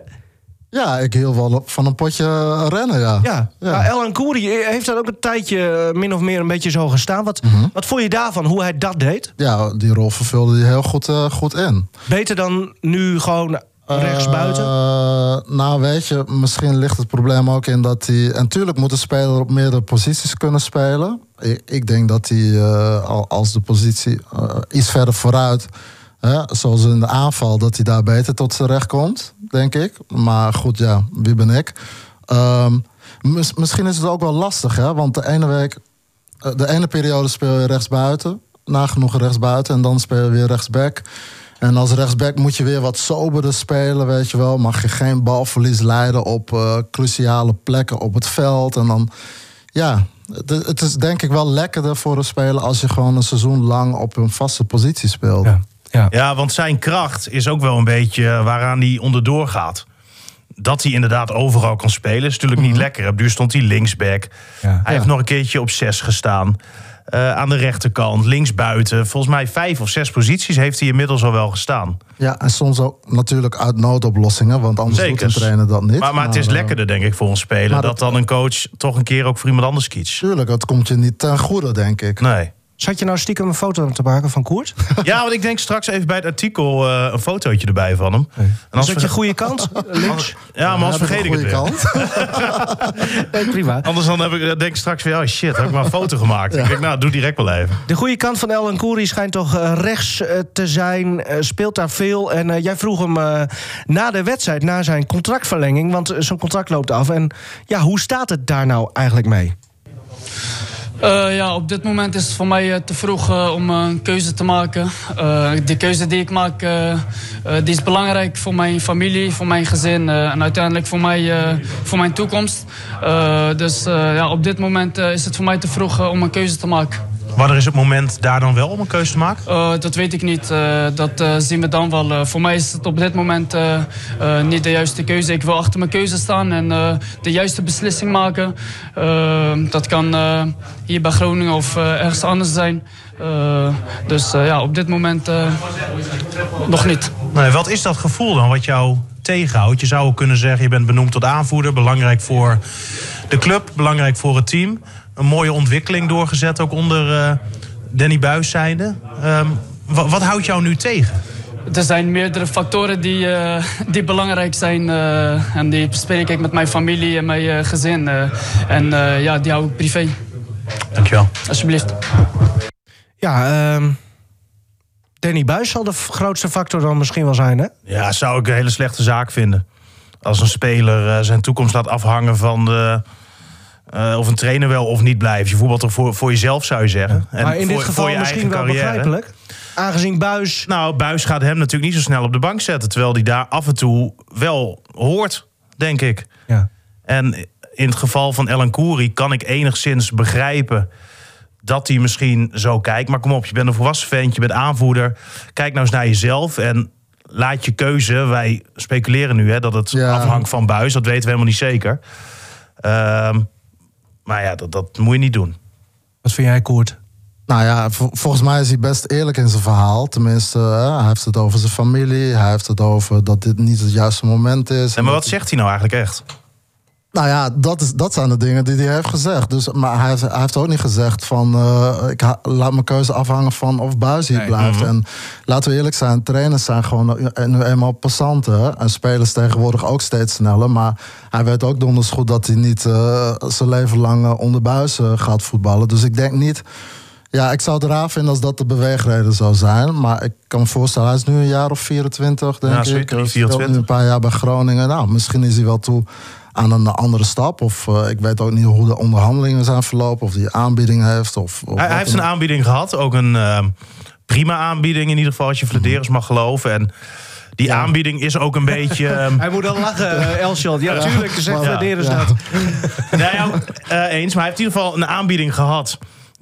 Ja, ik hield wel van een potje rennen, ja. Ja, ja. Nou, Elan Koeri heeft dat ook een tijdje min of meer een beetje zo gestaan. Wat, mm -hmm. wat vond je daarvan, hoe hij dat deed? Ja, die rol vervulde hij heel goed, uh, goed in. Beter dan nu gewoon rechtsbuiten? Uh, nou, weet je, misschien ligt het probleem ook in dat hij... En natuurlijk moet de speler op meerdere posities kunnen spelen. Ik, ik denk dat hij, uh, als de positie iets verder vooruit... zoals in de aanval, dat hij daar beter tot zijn recht komt denk ik. Maar goed, ja, wie ben ik? Mis, misschien is het ook wel lastig, hè? Want de ene week, eh, de ene periode speel je rechtsbuiten, nagenoeg rechtsbuiten, en dan speel je weer rechtsback. En als rechtsback moet je weer wat soberder spelen, weet je wel. Mag je geen balverlies leiden op uh, cruciale plekken op het veld. En dan, ja, het, is denk ik wel lekkerder voor een speler als je gewoon een seizoen lang op een vaste positie speelt. Ja. Ja. ja, want zijn kracht is ook wel een beetje waaraan hij onderdoor gaat. Dat hij inderdaad overal kan spelen is natuurlijk niet mhm. lekker. Op duur stond hij linksback. Ja. Hij heeft nog een keertje op zes gestaan. Uh, aan de rechterkant, linksbuiten. Volgens mij vijf of zes posities heeft hij inmiddels al wel gestaan. Ja, en soms ook natuurlijk uit noodoplossingen, want anders Zekers. doet een trainer dat niet. Maar, maar, het is uh, lekkerder, denk ik, voor een speler... dat dan een coach toch een keer ook voor iemand anders kiest. Tuurlijk, het komt je niet ten goede, denk ik. Nee. Zat je nou stiekem een foto te maken van Koert? Ja, want ik denk straks even bij het artikel uh, een fotootje erbij van hem. Nee. En als je goede kant? Links? Ja, maar als ja, vergeet ik het kant. nee, prima. Anders dan heb ik, denk ik straks van, oh shit, heb ik maar een foto gemaakt. Ja. Ik denk, nou, doe direct wel even. De goede kant van Ellen Koeri schijnt toch uh, rechts uh, te zijn. speelt daar veel. En jij vroeg hem na de wedstrijd, na zijn contractverlenging... want zijn contract loopt af. En ja, hoe staat het daar nou eigenlijk mee? Uh, ja, op dit moment is het voor mij uh, te vroeg uh, om een keuze te maken. de keuze die ik maak, die is belangrijk voor mijn familie, voor mijn gezin en uiteindelijk voor, mij, voor mijn toekomst. dus ja, op dit moment is het voor mij te vroeg om een keuze te maken. Wanneer is het moment daar dan wel om een keuze te maken? Uh, dat weet ik niet. Uh, dat uh, zien we dan wel. voor mij is het op dit moment niet de juiste keuze. Ik wil achter mijn keuze staan en de juiste beslissing maken. dat kan hier bij Groningen of ergens anders zijn. dus ja, op dit moment nog niet. Nee, wat is dat gevoel dan wat jou tegenhoudt? Je zou kunnen zeggen, je bent benoemd tot aanvoerder. Belangrijk voor de club, belangrijk voor het team een mooie ontwikkeling doorgezet, ook onder uh, Danny Buis zijnde. Um, wat houdt jou nu tegen? Er zijn meerdere factoren die, uh, die belangrijk zijn. Uh, en die bespreek ik met mijn familie en mijn gezin. en ja, die hou ik privé. Dankjewel. Alsjeblieft. Ja, um, Danny Buis zal de grootste factor dan misschien wel zijn, hè? Ja, zou ik een hele slechte zaak vinden. Als een speler zijn toekomst laat afhangen van de uh, of een trainer wel of niet blijft. Je voetbalt toch voor, voor jezelf, zou je zeggen. En maar in dit geval misschien wel carrière. begrijpelijk. Aangezien Buis... Nou, Buis gaat hem natuurlijk niet zo snel op de bank zetten. Terwijl hij daar af en toe wel hoort, denk ik. Ja. En in het geval van Ellen Kouri kan ik enigszins begrijpen... dat hij misschien zo kijkt. Maar kom op, je bent een volwassen vent, je bent aanvoerder. Kijk nou eens naar jezelf en laat je keuze. Wij speculeren nu hè, dat het Ja. afhangt van buis. Dat weten we helemaal niet zeker. Ehm, maar ja, dat, dat moet je niet doen. Wat vind jij, Koert? Nou ja, vol- volgens mij is hij best eerlijk in zijn verhaal. Tenminste, hij heeft het over zijn familie. Hij heeft het over dat dit niet het juiste moment is. En maar wat zegt hij nou eigenlijk echt? Nou ja, dat, is, dat zijn de dingen die hij heeft gezegd. Dus, maar hij, heeft- hij heeft ook niet gezegd van... eh, ik ha- laat mijn keuze afhangen van of Buis hier Nee. blijft. En laten we eerlijk zijn, trainers zijn gewoon nu- eenmaal passanten. En spelers tegenwoordig ook steeds sneller. Maar hij weet ook donders goed dat hij niet eh, zijn leven lang eh, onder Buis gaat voetballen. Dus ik denk niet... Ja, ik zou het raar vinden als dat de beweegreden zou zijn. Maar ik kan me voorstellen, hij is nu een jaar of 24, denk Ja, ik. Hij 24. speelt nu een paar jaar bij Groningen. Nou, misschien is hij wel toe aan een andere stap. Of eh, ik weet ook niet hoe de onderhandelingen zijn verlopen. Of hij aanbieding heeft. Of, of Hij, heeft een aanbieding gehad. Ook een ehm, prima aanbieding in ieder geval, als je Vladeris mag geloven. En die aanbieding is ook een beetje... ehm, Hij moet al lachen, uh, Elshot. Ja, tuurlijk, zegt Maar- Vladeris ja. dat. nou ja, eh, eens. Maar hij heeft in ieder geval een aanbieding gehad...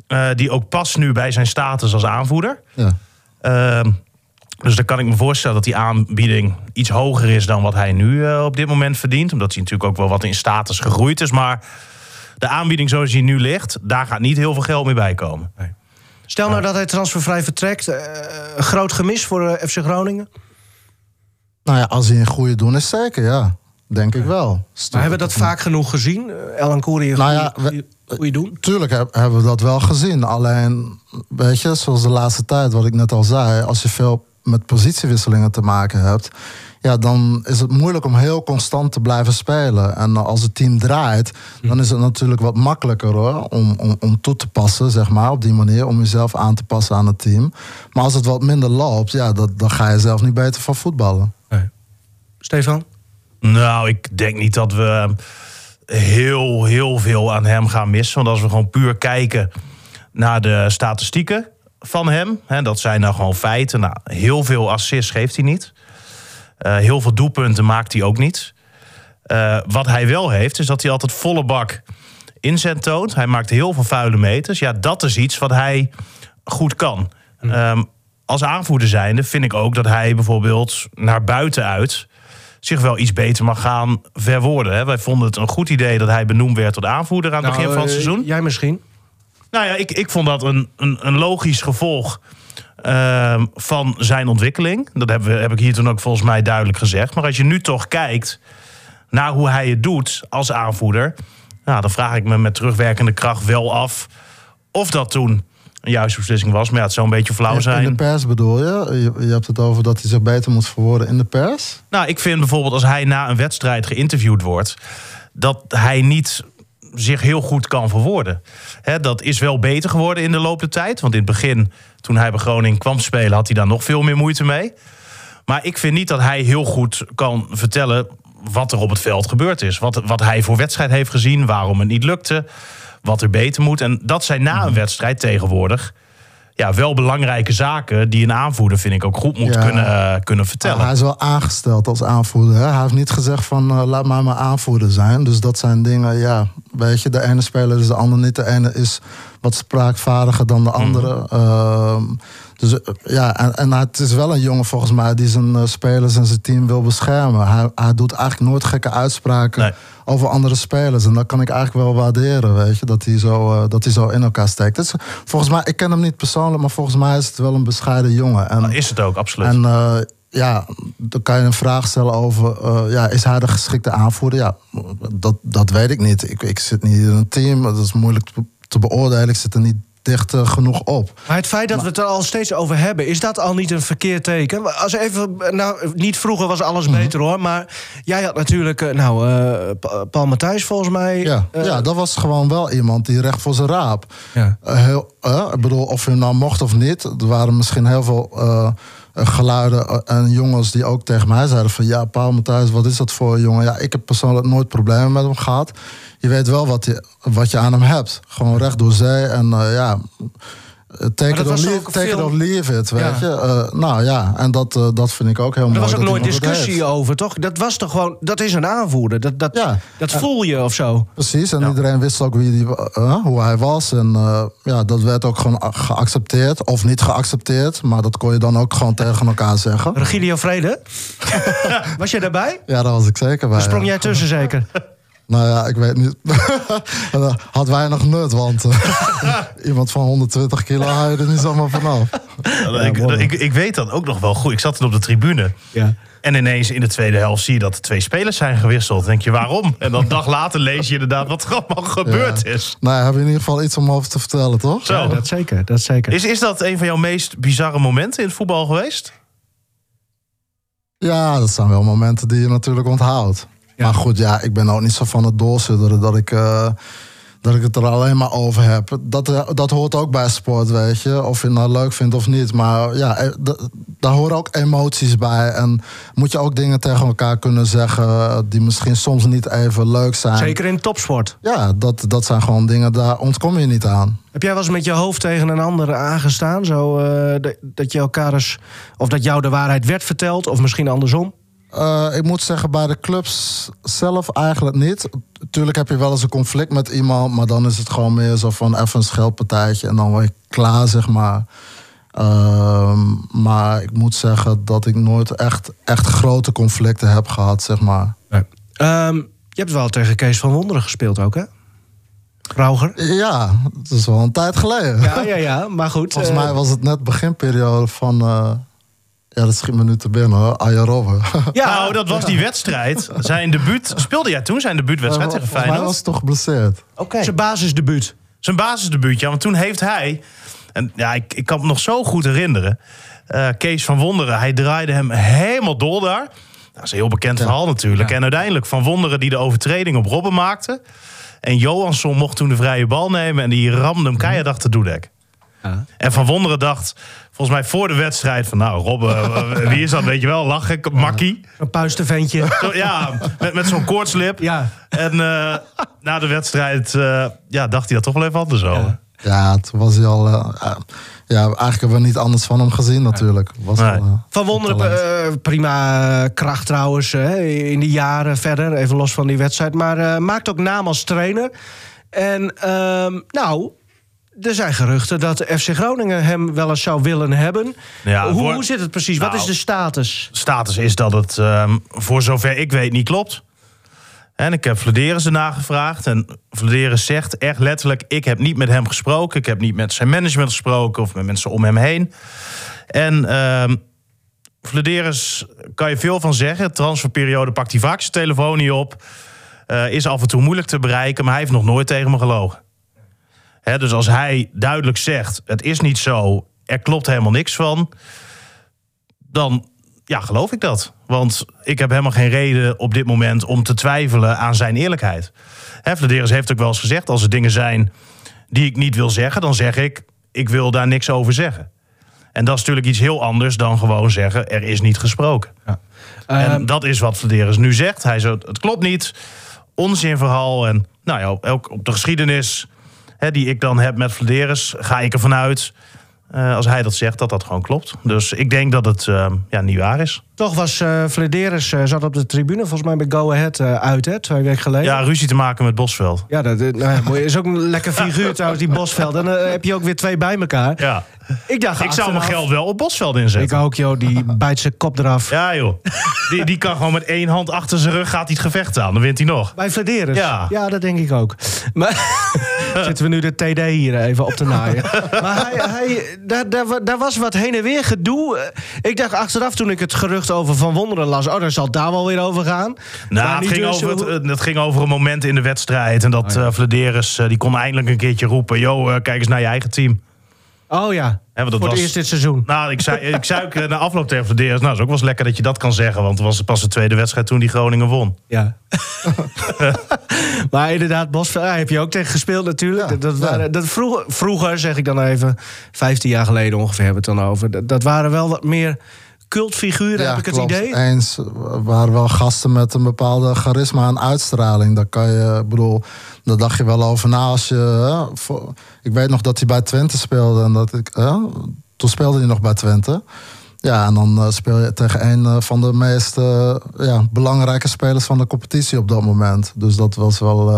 eh, die ook past nu bij zijn status als aanvoerder. Ja. Ehm, dus dan kan ik me voorstellen dat die aanbieding iets hoger is dan wat hij nu eh, op dit moment verdient. Omdat hij natuurlijk ook wel wat in status gegroeid is. Maar de aanbieding zoals die nu ligt, daar gaat niet heel veel geld meer bij komen. Stel nou dat hij transfervrij vertrekt. eh, een groot gemis voor eh, FC Groningen. Nou ja, als hij een goede doen is, zeker, ja. Denk ik wel. Maar hebben we dat vaak genoeg gezien? Elan Koeri Nou ja, goeie doen? Tuurlijk heb- hebben we dat wel gezien. Alleen, weet je, zoals de laatste tijd, wat ik net al zei, als je veel met positiewisselingen te maken hebt, ja, dan is het moeilijk om heel constant te blijven spelen. En als het team draait, dan is het natuurlijk wat makkelijker hoor, om, om, om toe te passen, zeg maar, op die manier, om jezelf aan te passen aan het team. Maar als het wat minder loopt, ja, dat, dan ga je zelf niet beter van voetballen. Stefan? Nou, ik denk niet dat we heel, heel veel aan hem gaan missen. Want als we gewoon puur kijken naar de statistieken van hem, hè, dat zijn nou gewoon feiten. Nou, heel veel assists geeft hij niet. Eh, heel veel doelpunten maakt hij ook niet. Eh, wat hij wel heeft, is dat hij altijd volle bak inzet toont. Hij maakt heel veel vuile meters. Ja, dat is iets wat hij goed kan. Ehm, als aanvoerder zijnde vind ik ook dat hij bijvoorbeeld naar buiten uit zich wel iets beter mag gaan verwoorden. Hè. Wij vonden het een goed idee dat hij benoemd werd tot aanvoerder aan het begin van het eh, seizoen. Jij misschien? Nou ja, ik, ik vond dat een, een, een logisch gevolg ehm, van zijn ontwikkeling. Dat heb, we, heb ik hier toen ook volgens mij duidelijk gezegd. Maar als je nu toch kijkt naar hoe hij het doet als aanvoerder... Nou, dan vraag ik me met terugwerkende kracht wel af... of dat toen een juiste beslissing was. Maar ja, het zou een beetje flauw In de zijn. pers bedoel je? Je hebt het over dat hij zich beter moet verwoorden in de pers? Nou, ik vind bijvoorbeeld als hij na een wedstrijd geïnterviewd wordt... dat hij niet zich heel goed kan verwoorden. Hè, dat is wel beter geworden in de loop der tijd. Want in het begin, toen hij bij Groningen kwam spelen... had hij daar nog veel meer moeite mee. Maar ik vind niet dat hij heel goed kan vertellen... wat er op het veld gebeurd is. Wat, wat hij voor wedstrijd heeft gezien, waarom het niet lukte... wat er beter moet. En dat zijn na een wedstrijd tegenwoordig... Ja, wel belangrijke zaken die een aanvoerder, vind ik, ook goed moet Ja. kunnen, eh, kunnen vertellen. hij is wel aangesteld als aanvoerder. Hè? Hij heeft niet gezegd van eh, laat mij maar aanvoerder zijn. Dus dat zijn dingen, ja, weet je, de ene speler is de ander niet. De ene is wat spraakvaardiger dan de andere. Ehm, dus eh, ja, en, en het is wel een jongen volgens mij die zijn eh, spelers en zijn team wil beschermen. Hij, hij doet eigenlijk nooit gekke uitspraken Nee. over andere spelers. En dat kan ik eigenlijk wel waarderen, weet je, dat hij zo, eh, dat hij zo in elkaar steekt. Dus volgens mij, ik ken hem niet persoonlijk, maar volgens mij is het wel een bescheiden jongen. En, Is het ook, absoluut. en ja, dan kan je een vraag stellen over... ja, is hij de geschikte aanvoerder? Ja, dat, dat weet ik niet. Ik, ik zit niet in een team, dat is moeilijk te, te beoordelen. Ik zit er niet dicht eh, genoeg op. Maar het feit dat we het er al steeds over hebben, is dat al niet een verkeerd teken? Als even, nou, niet vroeger was alles Mhm. beter hoor, maar jij had natuurlijk, eh, nou, Pa- Paul Matthijs volgens mij. Ja, ja, dat was gewoon wel iemand die recht voor zijn raap. Ja. Heel, ik bedoel, of je nou mocht of niet. Er waren misschien heel veel geluiden en jongens die ook tegen mij zeiden van... ja, Paul Matthijs, wat is dat voor een jongen? Ja, ik heb persoonlijk nooit problemen met hem gehad. Je weet wel wat je, wat je aan hem hebt. Gewoon recht door zee. En eh, ja, take, it or, leave, take it veel- or leave it, weet Ja. je. Eh, nou ja, en dat, eh, dat vind ik ook heel Er mooi. was ook nooit discussie over, toch? Dat was toch gewoon, dat is een aanvoerder. Dat, dat, Ja. dat voel je of zo. Precies, en iedereen wist ook wie die, hoe hij was. En ja, dat werd ook gewoon geaccepteerd. Of niet geaccepteerd, maar dat kon je dan ook gewoon tegen elkaar zeggen. Regilio Vrede? was jij daarbij? Ja, daar was ik zeker bij. Sprong ja. jij tussen zeker? Nou ja, ik weet niet. Had weinig nut, want eh, iemand van 120 kilo haal je er niet zomaar vanaf. ik, ik, ik weet dat ook nog wel goed. Ik zat toen op de tribune. Ja. En ineens in de tweede helft zie je dat er twee spelers zijn gewisseld. Dan denk je, waarom? En dan een dag later lees je inderdaad wat er allemaal gebeurd Ja. is. Nou, ja, hebben we in ieder geval iets om over te vertellen, toch? Zo. Ja, dat zeker, dat zeker. Is, is dat een van jouw meest bizarre momenten in het voetbal geweest? Ja, dat zijn wel momenten die je natuurlijk onthoudt. Maar goed, ja, ik ben ook niet zo van het doorsudderen dat ik, eh, dat ik het er alleen maar over heb. Dat, eh, dat hoort ook bij sport, weet je. Of je het nou leuk vindt of niet. Maar ja, eh, daar horen ook emoties bij. En moet je ook dingen tegen elkaar kunnen zeggen die misschien soms niet even leuk zijn. Zeker in topsport. Ja, dat, dat zijn gewoon dingen, daar ontkom je niet aan. Heb jij wel eens met je hoofd tegen een ander aangestaan? Zo, dat- dat je elkaar eens... Of dat jou de waarheid werd verteld, of misschien andersom? Eh, ik moet zeggen, bij de clubs zelf eigenlijk niet. Tuurlijk heb je wel eens een conflict met iemand, maar dan is het gewoon meer zo van even een scheldpartijtje en dan word je klaar, zeg maar. Ehm, maar ik moet zeggen dat ik nooit echt, echt grote conflicten heb gehad, zeg maar. Ehm, je hebt wel tegen Kees van Wonderen gespeeld ook, hè? Rauger? Ja, dat is wel een tijd geleden. Ja, ja, ja, maar goed. Volgens eh, mij was het net beginperiode van. eh, ja, dat schiet me nu te binnen Robben. Ja, nou, dat was die wedstrijd. Zijn debuut. Speelde jij toen zijn debuutwedstrijd tegen Feyenoord? was het toch geblesseerd. Oké. zijn basisdebuut. Zijn basisdebuut, ja. Want toen heeft hij... En ja, ik, ik kan me nog zo goed herinneren. eh, Kees van Wonderen, hij draaide hem helemaal dol daar. Dat is een heel bekend verhaal natuurlijk. En uiteindelijk Van Wonderen die de overtreding op Robben maakte. En Johansson mocht toen de vrije bal nemen. En die ramde hem keihard achter Doedek. En Van Wonderen dacht, volgens mij voor de wedstrijd... van nou, Robben, eh, wie is dat, weet je wel? Lach ik, makkie. Een puistenventje. Zo, ja, met, met zo'n koortslip. Ja. En eh, na de wedstrijd eh, ja, dacht hij daar toch wel even anders over. Ja, toen was hij al. eh, eh, ja, eigenlijk hebben we niet anders van hem gezien, natuurlijk. Was Nee. al, eh, Van Wonderen, eh, prima eh, kracht trouwens, eh, in die jaren verder. Even los van die wedstrijd. Maar eh, maakt ook naam als trainer. En ehm, nou, er zijn geruchten dat FC Groningen hem wel eens zou willen hebben. Ja, hoe, voor- hoe zit het precies? Wat Nou, is de status? status is dat het ehm, voor zover ik weet niet klopt. En ik heb Vladeris erna gevraagd. En Vladeris zegt echt letterlijk... ik heb niet met hem gesproken. Ik heb niet met zijn management gesproken... of met mensen om hem heen. En ehm Vladeris kan je veel van zeggen. Transferperiode pakt hij vaak zijn telefoon niet op. Eh, is af en toe moeilijk te bereiken... maar hij heeft nog nooit tegen me gelogen. Dus als hij duidelijk zegt... het is niet zo, er klopt helemaal niks van... dan ja, geloof ik dat. Want ik heb helemaal geen reden op dit moment om te twijfelen aan zijn eerlijkheid. Vladeris heeft ook wel eens gezegd: als er dingen zijn die ik niet wil zeggen, dan zeg ik: ik wil daar niks over zeggen. En dat is natuurlijk iets heel anders dan gewoon zeggen: er is niet gesproken. En Ehm, dat is wat Vladeris nu zegt. Hij zegt: het klopt niet, onzinverhaal. En nou ja, ook op de geschiedenis hè, die ik dan heb met Vladeris, ga ik ervan uit. eh, als hij dat zegt, dat dat gewoon klopt. Dus ik denk dat het eh, ja, niet waar is. toch was eh, zat op de tribune, volgens mij bij Go Ahead uit, hè, twee weken geleden. Ja, ruzie te maken met Bosveld. Ja, dat nou is ook een lekker figuur trouwens, die Bosveld. En dan heb je ook weer twee bij elkaar. Ja. Ik dacht Ik zou mijn geld wel op Bosveld Ik inzetten. ook, joh. Die bijt zijn kop eraf. Ja, joh. Die, die kan gewoon met één hand achter zijn rug gaat hij het gevecht aan. Dan wint hij nog. Bij Vladeris? Ja. ja, dat denk ik ook. Maar zitten we nu de TD hier even op te naaien. maar hij, hij, daar, daar, wa- daar was wat heen en weer gedoe. Eh, Ik dacht achteraf toen ik het gerucht over Van Wonderen las... oh, dan zal het daar wel weer over gaan. Nou, het ging, dus over het, hoe- eh, het ging over een moment in de wedstrijd. En dat eh Vladeris, eh, die kon eindelijk een keertje roepen... Yo, eh, kijk eens naar je eigen team. Oh ja, Hè, want dat voor was, het eerst dit seizoen. Nou, ik zei, ik zei ook eh, na afloop tegen Vladeris... Nou, het is ook wel eens lekker dat je dat kan zeggen. Want het was pas de tweede wedstrijd toen die Groningen won. Ja. maar inderdaad, Bosveld ja, heb je ook tegen gespeeld natuurlijk. Ja, dat, dat ja. waren, dat vroeger, vroeger, zeg ik dan even, 15 jaar geleden ongeveer hebben we het dan over. Dat, dat waren wel wat meer cultfiguren, heb ik het klopt. idee. Eens waren wel gasten met een bepaalde charisma en uitstraling. Daar kan je, ik bedoel, daar dacht je wel over na als je. hè, voor- ik weet nog dat hij bij Twente speelde en dat ik. hè, toen speelde hij nog bij Twente. Ja, en dan eh, speel je tegen een eh, van de meest eh, ja, belangrijke spelers van de competitie op dat moment. Dus dat was wel.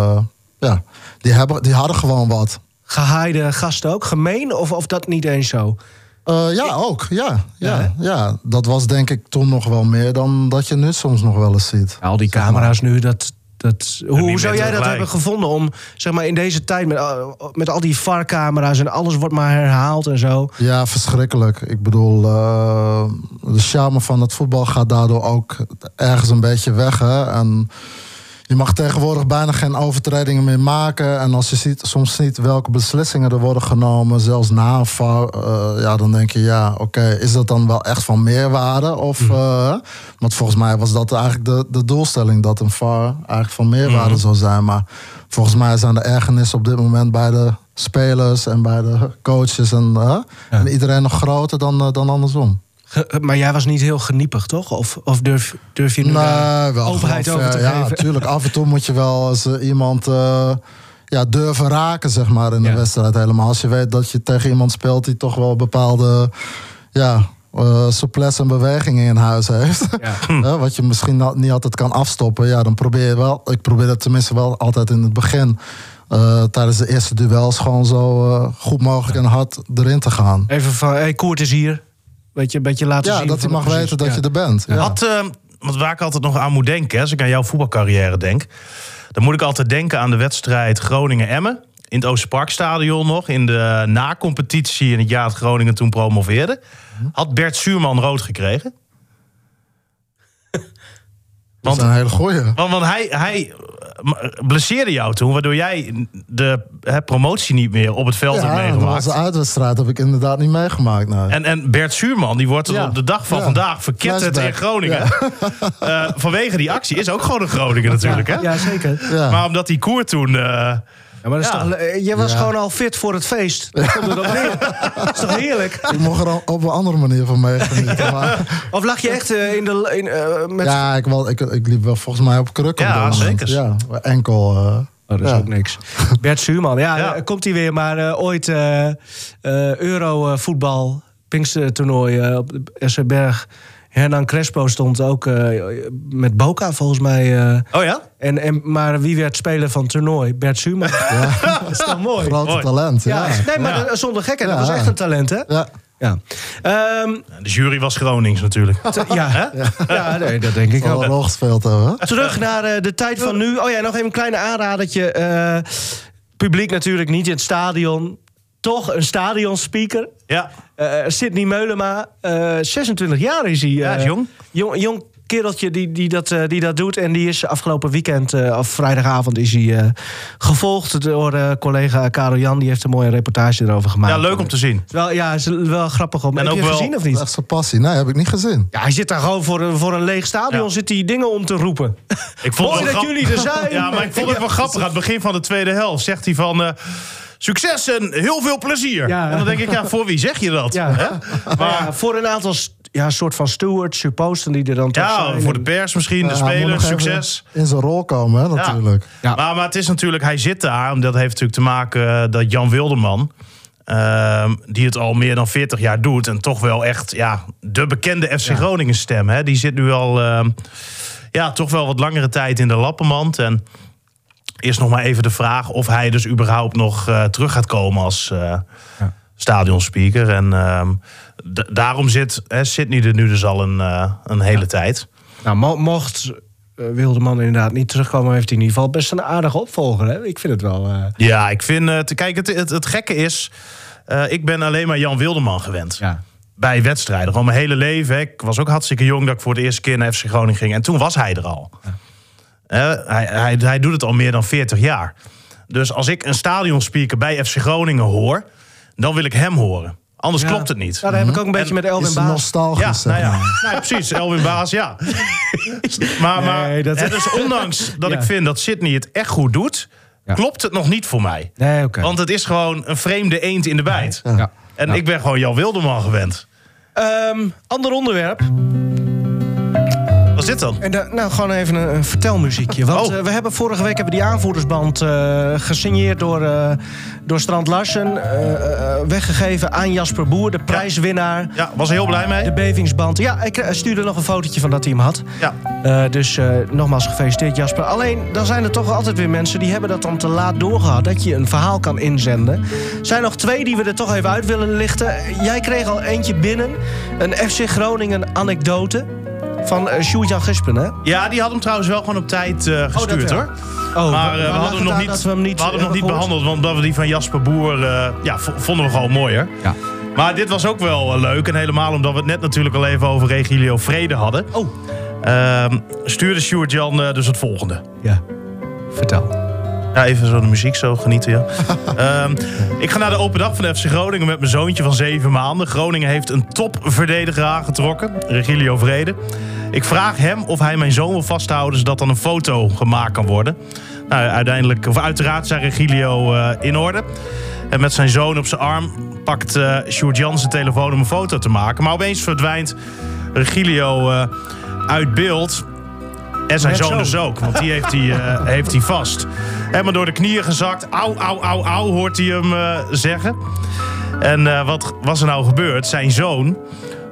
ja, die, hebben, die hadden gewoon wat. Gehaaide gasten ook, gemeen of, of dat niet eens zo? Eh, ja, ook. Ja, Ja, ja, ja, dat was denk ik toen nog wel meer dan dat je nu soms nog wel eens ziet. al die camera's nu, dat... Dat, hoe, zou jij dat gelijk. hebben gevonden om, zeg maar, in deze tijd met, al- met al die VAR-camera's en alles wordt maar herhaald en zo? Ja, verschrikkelijk. Ik bedoel, eh, de charme van het voetbal gaat daardoor ook ergens een beetje weg. Hè? En je mag tegenwoordig bijna geen overtredingen meer maken. En als je ziet, soms ziet welke beslissingen er worden genomen, zelfs na een fout, eh, ja, dan denk je, ja, oké, is dat dan wel echt van meerwaarde? Of, eh, want volgens mij was dat eigenlijk de, de doelstelling, dat een VAR eigenlijk van meerwaarde zou zijn. Maar volgens mij zijn de ergernissen op dit moment bij de spelers en bij de coaches en, eh, en iedereen nog groter dan, dan andersom. Ge- Maar jij was niet heel geniepig, toch? Of, of durf, durf je nu Nee, wel openheid gewoon over te Ja, geven? natuurlijk. Af en toe moet je wel eens eh, iemand eh, ja, durven raken, zeg maar, in de Ja. wedstrijd. Helemaal als je weet dat je tegen iemand speelt die toch wel bepaalde ja, eh souplesse en bewegingen in huis heeft. Ja. Wat je misschien niet altijd kan afstoppen. Ja, dan probeer je wel. Ik probeer dat tenminste wel altijd in het begin. tijdens de eerste duels gewoon zo goed mogelijk en hard erin te gaan. Even van, hey, Koert is hier. Weet je, een beetje laten Ja, zien. dat hij mag precies, weten dat ja. je er bent. Ja. Had, eh, want waar ik altijd nog aan moet denken, hè, als ik aan jouw voetbalcarrière denk, dan moet ik altijd denken aan de wedstrijd Groningen-Emmen. In het Oosterparkstadion nog, in de na-competitie in het jaar dat Groningen toen promoveerde. Had Bert Suurman rood gekregen? Dat is een hele goeie. Want, want hij, hij eh, blesseerde jou toen, waardoor jij de hè, promotie niet meer op het veld hebt Ja, dat meegemaakt. was een uitwedstrijd, heb ik inderdaad niet meegemaakt. Nee. En, en Bert Suurman, die wordt er Ja. op de dag van Ja. vandaag verketterd in. Groningen. Eh, vanwege die actie is ook gewoon een Groningen natuurlijk. Hè? Ja, zeker. ja. Maar omdat die koer toen... eh, Ja, maar dat is Ja. toch, eh, je was Ja. gewoon al fit voor het feest. Dat komt er neer. Dat is toch heerlijk? Ik mocht er al op een andere manier van meegenieten. maar- Of lag je echt eh, in de... In, eh, met... ja, ik, wel, ik, ik liep wel volgens mij op krukken. Ja, zeker. Ja, enkel. eh, Oh, dat is ja. ook niks. Bert Suurman, ja, Ja. komt hij weer. Maar eh, ooit eh eh, Euro-voetbal, Pinkstertoernooi eh, op de SC Berg. Hernan Crespo stond ook eh, met Boca volgens mij. eh, oh ja? en, en, maar wie werd speler van het toernooi? Bert Suurman. dat is toch mooi? Grote Mooi. talent, ja. Ja, nee, maar Ja. zonder gekheid. Dat Ja. was echt een talent, hè? Ja. Ja. Ehm, De jury was Gronings natuurlijk. ja. ja. nee, dat denk ik Wel ook. een hè? Terug naar eh, de tijd van nu. Oh ja, nog even een kleine aanradertje. Eh, publiek natuurlijk niet in het stadion. Toch een stadionspeaker. Ja, Eh Sidney Meulema, eh 26 jaar is hij. Ja, eh, is jong. jong. Jong kereltje die, die, dat, eh, die dat doet. En die is afgelopen weekend, eh, of vrijdagavond, is hij eh, gevolgd door eh, collega Karel Jan. Die heeft een mooie reportage erover gemaakt. ja leuk om te zien. Wel, ja, is wel grappig om. En Heb ook je wel- gezien of Dat is niet? echt zijn passie. Nee, heb ik niet gezien. Ja, hij zit daar gewoon voor een, voor een leeg stadion. Ja. Zit hij dingen om te roepen. Ik vond Mooi dat grap- jullie er zijn. Ja, maar ik vond het wel grappig. Aan het begin van de tweede helft zegt hij van... eh, Succes en heel veel plezier. Ja. En dan denk ik, ja, voor wie zeg je dat? Ja. Hè? Maar ja, voor een aantal ja, soort van stewards, supposten die er dan toch Ja, zijn. voor de pers misschien, de spelers, succes. In zijn rol komen, hè, natuurlijk. Ja. Maar, maar het is natuurlijk, hij zit daar. En dat heeft natuurlijk te maken eh, dat Jan Wilderman... ehm, die het al meer dan 40 jaar doet... en toch wel echt ja, de bekende FC Groningen stem. Hè, die zit nu al ehm, ja, toch wel wat langere tijd in de lappenmand. En is nog maar even de vraag of hij dus überhaupt nog eh, terug gaat komen als eh stadionspeaker. En ehm, daarom zit hè, Sydney er nu dus al een, eh, een hele tijd. Nou, mo- mocht Wildeman inderdaad niet terugkomen... heeft hij in ieder geval best een aardige opvolger. Hè? Ik vind het wel... Ja, ik vind het. Kijk, het, het, het gekke is. ik ben alleen maar Jan Wilderman gewend. ja. Bij wedstrijden. Gewoon mijn hele leven. hè. Ik was ook hartstikke jong dat ik voor de eerste keer naar FC Groningen ging. En toen was hij er al. Hij, hij, hij doet het al meer dan 40 jaar. Dus als ik een stadionspeaker bij FC Groningen hoor. dan wil ik hem horen. Anders klopt het niet. Ja, daar heb ik ook een beetje En met Elwin Is Baas. nostalgisch, Ja, nou ja. Nou, precies. Elwin Baas, ja. maar maar Nee, dat- dus ondanks dat Ja. ik vind dat Sydney het echt goed doet... Ja. klopt het nog niet voor mij. Nee, oké. Want het is gewoon een vreemde eend in de bijt. Ja. En Ja. ik ben gewoon Jan Wilderman gewend. Ehm, ander onderwerp. Wat is dit dan? En nou, gewoon even een, een vertelmuziekje. Want Oh. eh, we hebben vorige week hebben die aanvoerdersband eh, gesigneerd door, eh, door Strand Larsen. weggegeven aan Jasper Boer, de prijswinnaar. Ja, was er heel blij mee. De bevingsband. Ja, ik stuurde nog een fotootje van dat hij hem had. Ja. Dus nogmaals gefeliciteerd Jasper. Alleen, dan zijn er toch altijd weer mensen die hebben dat dan te laat doorgehad. Dat je een verhaal kan inzenden. Er zijn nog twee die we er toch even uit willen lichten. Jij kreeg al eentje binnen. Een FC Groningen anekdote. Van uh, Sjoerd-Jan Gispen, hè? Ja, die had hem trouwens wel gewoon op tijd eh, gestuurd hoor. Oh, maar eh, we hadden hem nog niet, dat we hem niet, we hadden hem nog niet behandeld, want omdat we die van Jasper Boer eh, ja, vonden we gewoon mooier. Ja. Maar dit was ook wel eh, leuk. En helemaal omdat we het net natuurlijk al even over Regilio Vrede hadden. Oh, Ehm, stuurde Stuart Jan eh, dus het volgende. ja. Vertel. Ja, even zo de muziek zo genieten, ja. Ehm, ik ga naar de open dag van FC Groningen met mijn zoontje van zeven maanden. Groningen heeft een topverdediger aangetrokken, Regilio Vrede. Ik vraag hem of hij mijn zoon wil vasthouden... zodat dan een foto gemaakt kan worden. Nou, uiteindelijk, of uiteraard zijn Regilio eh, in orde. En met zijn zoon op zijn arm pakt eh Sjoerd Jan zijn telefoon om een foto te maken. Maar opeens verdwijnt Regilio eh, uit beeld... En zijn Net zoon zo. dus ook, want die heeft hij, eh, heeft hij vast. Helemaal door de knieën gezakt. Au, au, au, au, hoort hij hem eh, zeggen. En eh, wat was er nou gebeurd? Zijn zoon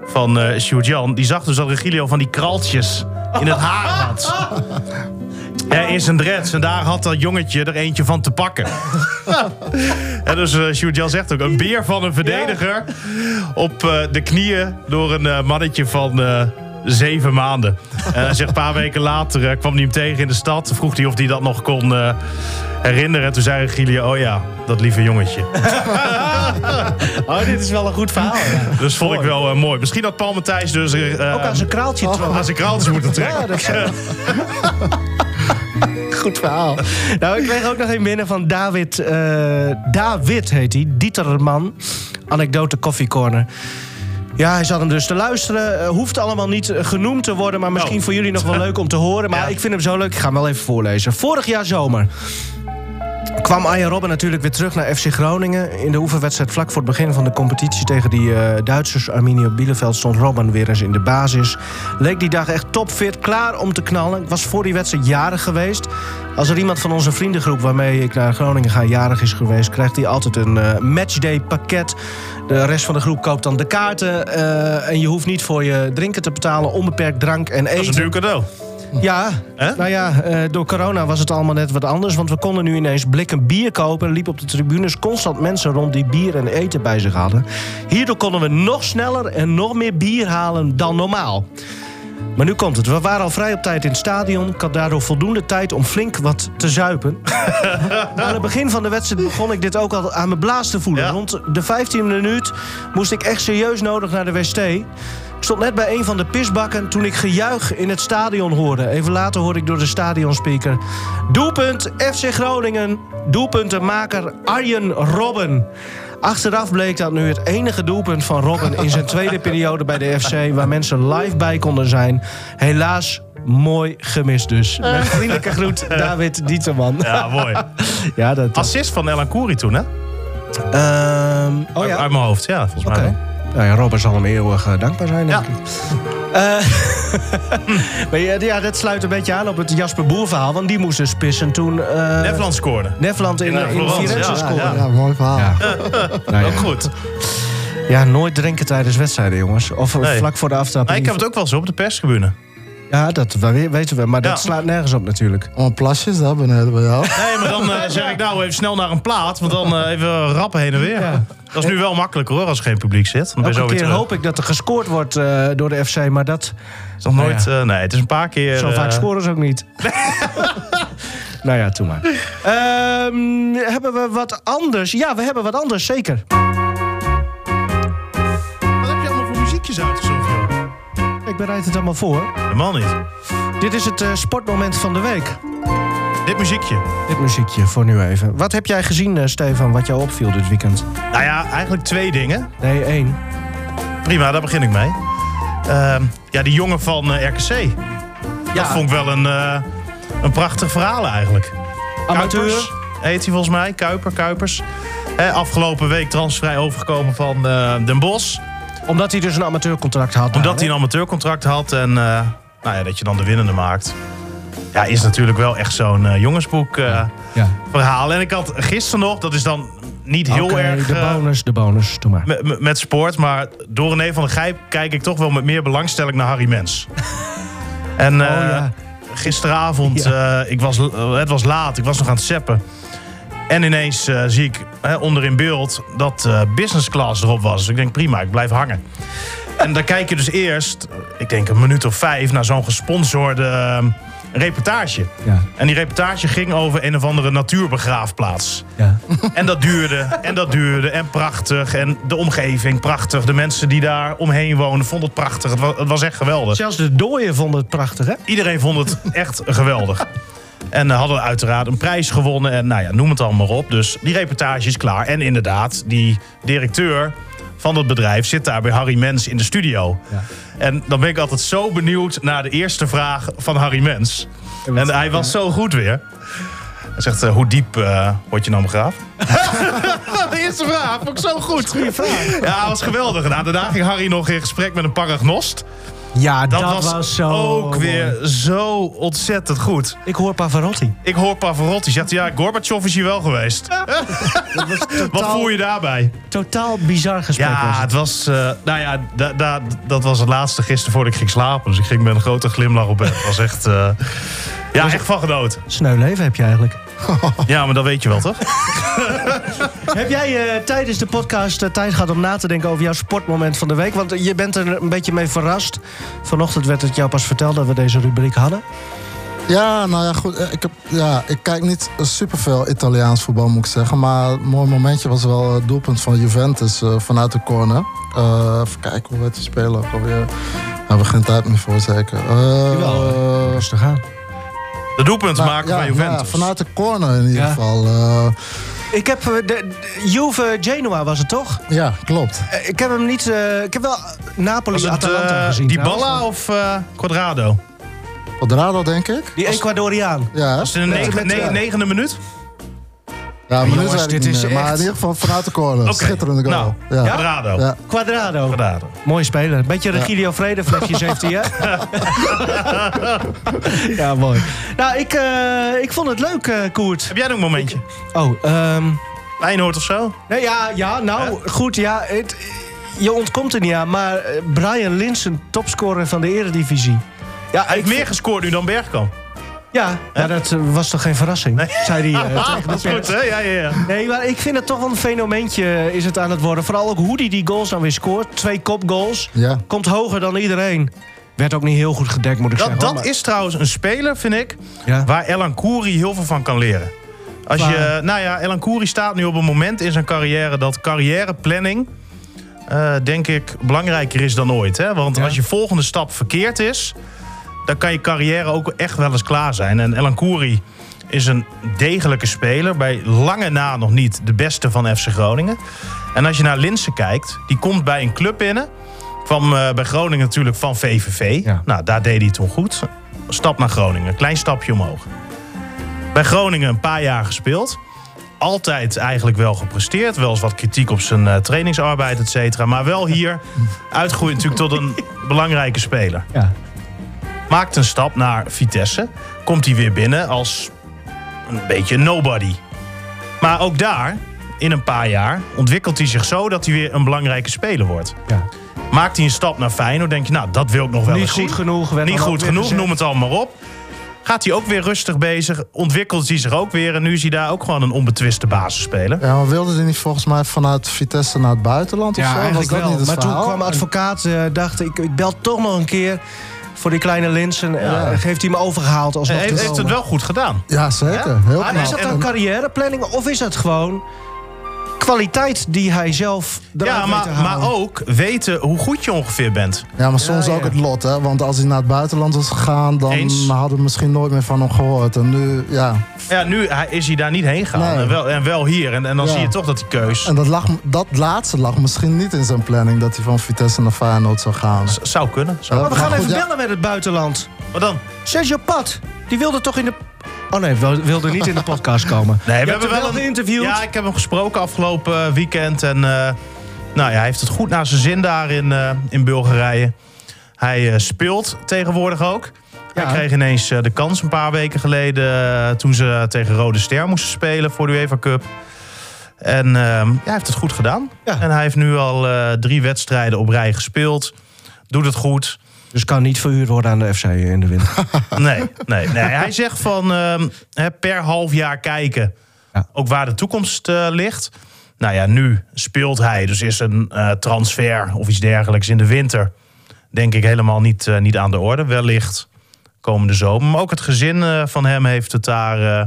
van eh Sjoerd Jan, die zag dus dat Regilio van die kraltjes in het haar had. Er is een dreads en daar had dat jongetje er eentje van te pakken. en dus eh Sjoerd Jan zegt ook, een beer van een verdediger... op de knieën door een mannetje van... eh, Zeven maanden. En hij zegt, een paar weken later eh, kwam hij hem tegen in de stad. Vroeg hij of hij dat nog kon eh, herinneren. En toen zei Regilio, oh ja, dat lieve jongetje. Oh, dit is wel een goed verhaal. Dus vond ik wel eh, mooi. Misschien had Paul Matthijs dus... eh, Ook aan zijn kraaltje trokken. aan zijn kraaltjes moeten trekken. Ja, dat Goed verhaal. Nou, ik kreeg ook nog een binnen van David. eh, David heet hij. Dieterman. Anekdote Coffee Corner. Ja, hij zat hem dus te luisteren. Eh, hoeft allemaal niet eh, genoemd te worden, maar misschien Oh. voor jullie nog wel leuk om te horen. Maar Ja. ik vind hem zo leuk. Ik ga hem wel even voorlezen. Vorig jaar zomer kwam Arjen Robben natuurlijk weer terug naar FC Groningen. In de oefenwedstrijd vlak voor het begin van de competitie tegen die eh, Duitsers, Arminia Bielefeld, stond Robben weer eens in de basis. Leek die dag echt topfit, klaar om te knallen. Ik was voor die wedstrijd jarig geweest. Als er iemand van onze vriendengroep waarmee ik naar Groningen ga jarig is geweest, krijgt hij altijd een eh, matchday pakket. De rest van de groep koopt dan de kaarten. eh, en je hoeft niet voor je drinken te betalen, onbeperkt drank en eten. Dat is een duur cadeau. Ja, Hè? nou ja, eh, door corona was het allemaal net wat anders. Want we konden nu ineens blikken bier kopen. Er liepen op de tribunes constant mensen rond die bier en eten bij zich hadden. Hierdoor konden we nog sneller en nog meer bier halen dan normaal. Maar nu komt het. We waren al vrij op tijd in het stadion. Ik had daardoor voldoende tijd om flink wat te zuipen. Aan het begin van de wedstrijd begon ik dit ook al aan mijn blaas te voelen. Ja. Rond de 15e minuut moest ik echt serieus nodig naar de wc. Ik stond net bij een van de pisbakken toen ik gejuich in het stadion hoorde. Even later hoorde ik door de stadionspeaker... Doelpunt FC Groningen, doelpuntenmaker Arjen Robben. Achteraf bleek dat nu het enige doelpunt van Robben... in zijn tweede periode bij de FC... waar mensen live bij konden zijn. Helaas mooi gemist dus. Met vriendelijke groet, David Dieterman. Ja, mooi. Ja, dat... Assist van Elan Kouri toen, hè? Ehm, oh ja, uit mijn hoofd, ja, volgens mij wel. Nou ja, Robben zal hem eeuwig eh, dankbaar zijn, denk Ja. ik. Eh, maar ja, ja, dat sluit een beetje aan op het Jasper Boer verhaal. Want die moest dus pissen toen... eh Nederland scoorde. Nederland in, In, in, Florence, Firenze ja, scoorde. ja. Ja, mooi verhaal. Ja. Nou ja. Ook goed. Ja, nooit drinken tijdens wedstrijden, jongens. Of Nee. vlak voor de aftrap. Nou, ik heb het ook wel zo op de perstribune. Ja, dat we- weten we. Maar dat Ja. slaat nergens op natuurlijk. Oh, plasjes daar beneden bij jou. Nee, maar dan eh, zeg ik nou even snel naar een plaat. Want dan eh, even rappen heen en weer. Ja. Dat is nu wel makkelijker hoor, als er geen publiek zit. Dan ben je Elke zo weer keer terug. hoop ik dat er gescoord wordt eh, door de FC. Maar dat... is nog nooit... Eh, nee, het is een paar keer... Zo vaak scoren ze ook niet. nou ja, toe maar. Ehm, hebben we wat anders? Ja, we hebben wat anders, zeker. Wat heb je allemaal voor muziekjes uitgezocht, bereid het allemaal voor. Helemaal niet. Dit is het eh, sportmoment van de week. Dit muziekje. Dit muziekje voor nu even. Wat heb jij gezien, eh, Stefan, wat jou opviel dit weekend? Nou ja, eigenlijk twee dingen. Nee, één. Prima, daar begin ik mee. Ehm, ja, die jongen van eh, RKC. Dat vond ik wel een, een prachtig verhaal eigenlijk. Amateur. Kuipers heet hij volgens mij. Kuiper, Kuipers. Afgelopen week transfervrij overgekomen van Den Bosch. Omdat hij dus een amateurcontract had. Omdat hij een amateurcontract had en eh, nou ja, dat je dan de winnende maakt. Ja, is natuurlijk wel echt zo'n eh, jongensboek eh, Ja. verhaal. En ik had gisteren nog, dat is dan niet heel erg de bonus, de bonus. Doe maar. met, sport. Maar door René van der Gijp kijk ik toch wel met meer belangstelling naar Harry Mens. En Oh, ja. gisteravond, ik was, het was laat, ik was nog aan het zeppen. En ineens eh, zie ik hè, onder in beeld dat eh, business class erop was. Dus ik denk prima, ik blijf hangen. En dan kijk je dus eerst, eh, ik denk een minuut of vijf, naar zo'n gesponsorde eh, reportage. Ja. En die reportage ging over een of andere natuurbegraafplaats. Ja. En dat duurde, en dat duurde, en prachtig. En de omgeving, prachtig. De mensen die daar omheen wonen, vonden het prachtig. Het was, het was echt geweldig. Zelfs de dooien vonden het prachtig, hè? Iedereen vond het echt geweldig. En eh, hadden uiteraard een prijs gewonnen. En nou ja, noem het allemaal op. Dus die reportage is klaar. En inderdaad, die directeur van het bedrijf zit daar bij Harry Mens in de studio. Ja. En dan ben ik altijd zo benieuwd naar de eerste vraag van Harry Mens. En hij was zo goed weer. Hij zegt, eh, hoe diep eh, word je nou begraafd? de eerste vraag, vond ik zo goed. Goeie vraag. Ja, het was geweldig. Nou, daarna ging Harry nog in gesprek met een paragnost. Ja, Dat, dat, was, was, zo ook mooi. weer zo ontzettend goed. Ik hoor Pavarotti. Ik hoor Pavarotti zegt, ja, Gorbachev is hier wel geweest. Wat voel je daarbij? Totaal bizar gesprek was Ja, het. het was, eh, nou ja, da, da- dat was het laatste gisteren voordat ik ging slapen. Dus ik ging met een grote glimlach op bed. Het was echt, eh, ja, echt van genoten. Sneu leven heb je eigenlijk. Ja, maar dat weet je wel, toch? Heb jij eh, tijdens de podcast eh, tijd gehad om na te denken over jouw sportmoment van de week? Want je bent er een beetje mee verrast. Vanochtend werd het jou pas verteld dat we deze rubriek hadden. Ja, nou ja, goed. eh, Ik, heb, ja, ik kijk niet superveel Italiaans voetbal, moet ik zeggen. Maar een mooi momentje was wel het doelpunt van Juventus vanuit de corner. Eh, even kijken hoe werd die ook alweer. Daar hebben we geen tijd meer voor, zeker. Eh, Jawel, Rustig aan. De doelpunten nou, maken ja, van ja, Juventus. vanuit de corner in ieder Ja. geval. eh, Ik heb eh, de, de Juve Genoa was het toch? ja, klopt. Eh, Ik heb hem niet. eh, ik heb wel Napoli het Atalanta gezien. die. Balla of eh, Quadrado? Quadrado, denk ik. Die Ecuadoriaan. Ja, Was in de negen- ne- negende minuut? Ja maar jongens, dit is meer. Maar echt- in ieder geval vanuit de corner. Oké. Schitterende goal. Nou, ja. Quadrado. Ja. Quadrado. Quadrado. Mooi speler. Beetje Regilio Vrede flesjes heeft hij, hè? ja, mooi. Nou, ik, eh, ik vond het leuk, eh, Koert. Heb jij nog een momentje? Oh, ehm... Feyenoord of zo? Nee, ja, ja, nou, goed, ja. Het, je ontkomt er niet aan, maar eh, Brian Linsen, topscorer van de eredivisie. Ja, Hij heeft meer gescoord nu dan Bergkamp. Ja, maar dat eh, was toch geen verrassing, zei hij eh, dat is goed, hè? Ja, ja, ja. Nee, maar ik vind het toch wel een fenomeentje is het aan het worden. Vooral ook hoe hij die goals dan weer scoort. Twee kopgoals. Ja. Komt hoger dan iedereen. Werd ook niet heel goed gedekt, moet ik Dat, zeggen. dat maar- is trouwens een speler, vind ik, Ja. waar Elan Kouri heel veel van kan leren. Als je, nou ja, Elan Kouri staat nu op een moment in zijn carrière dat carrièreplanning, eh, denk ik, belangrijker is dan ooit. Hè? Want Ja. als je volgende stap verkeerd is, dan kan je carrière ook echt wel eens klaar zijn. En Elan Kouri is een degelijke speler, bij lange na nog niet de beste van FC Groningen. En als je naar Linsen kijkt, die komt bij een club binnen. Kwam eh, bij Groningen natuurlijk van VVV. Ja. Nou, daar deed hij het toen goed. Stap naar Groningen, klein stapje omhoog. Bij Groningen een paar jaar gespeeld. Altijd eigenlijk wel gepresteerd. Wel eens wat kritiek op zijn eh, trainingsarbeid, et cetera. Maar wel hier uitgroeid natuurlijk tot een belangrijke speler. Ja. Maakt een stap naar Vitesse. Komt hij weer binnen als een beetje een nobody. Maar ook daar, in een paar jaar, ontwikkelt hij zich zo dat hij weer een belangrijke speler wordt. Ja. Maakt hij een stap naar Feyenoord, denk je, nou, dat wil ik nog wel Niet eens goed zien. genoeg. werd Niet goed genoeg, noem het allemaal op. Gaat hij ook weer rustig bezig, ontwikkelt hij zich ook weer... en nu is hij daar ook gewoon een onbetwiste basisspeler. Ja, maar wilde hij niet volgens mij vanuit Vitesse naar het buitenland of Ja, zo? eigenlijk Was dat wel. niet het Maar toen kwam advocaat, eh, dacht ik, ik bel toch nog een keer voor die kleine Linsen. En, Ja. eh, heeft hij me overgehaald alsnog Hij heeft, heeft het wel goed gedaan. Ja, zeker. Ja? Heel Maar. Is dat En- een carrièreplanning of is dat gewoon kwaliteit die hij zelf eruit Ja, maar, te halen? maar ook weten hoe goed je ongeveer bent. Ja, maar soms Ja, ook ja. het lot, hè. Want als hij naar het buitenland was gegaan... dan Eens. hadden we misschien nooit meer van hem gehoord. En nu, ja... Ja, nu hij- is hij daar niet heen gegaan. Nee. En, wel, en wel hier. En, en dan Ja. zie je toch dat die keus En dat, lag, dat laatste lag misschien niet in zijn planning... dat hij van Vitesse naar Feyenoord zou gaan. z- zou kunnen. Zou. Maar we Maar gaan goed, even ja. bellen met het buitenland. Wat dan? Sergio Pat, die wilde toch in de... Oh nee, wil- wilde niet in de podcast komen. Nee, Je hebt hem wel een geïnterviewd. Ja, ik heb hem gesproken afgelopen weekend. En eh, Nou ja, hij heeft het goed naar zijn zin daar in, eh, in Bulgarije. Hij eh, speelt tegenwoordig ook. Ja. Hij kreeg ineens eh, de kans een paar weken geleden... eh, toen ze tegen Rode Ster moesten spelen voor de UEFA Cup. En ja, hij heeft het goed gedaan. Ja. En hij heeft nu al eh, drie wedstrijden op rij gespeeld. Doet het goed. Dus kan niet verhuurd worden aan de FC in de winter. Nee, nee, nee. Hij zegt van ehm, hè, per half jaar kijken. Ja. Ook waar de toekomst eh, ligt. Nou ja, nu speelt hij. Dus is een eh, transfer of iets dergelijks in de winter. Denk ik helemaal niet, eh, niet aan de orde. Wellicht komende zomer. Maar ook het gezin eh, van hem heeft het daar eh,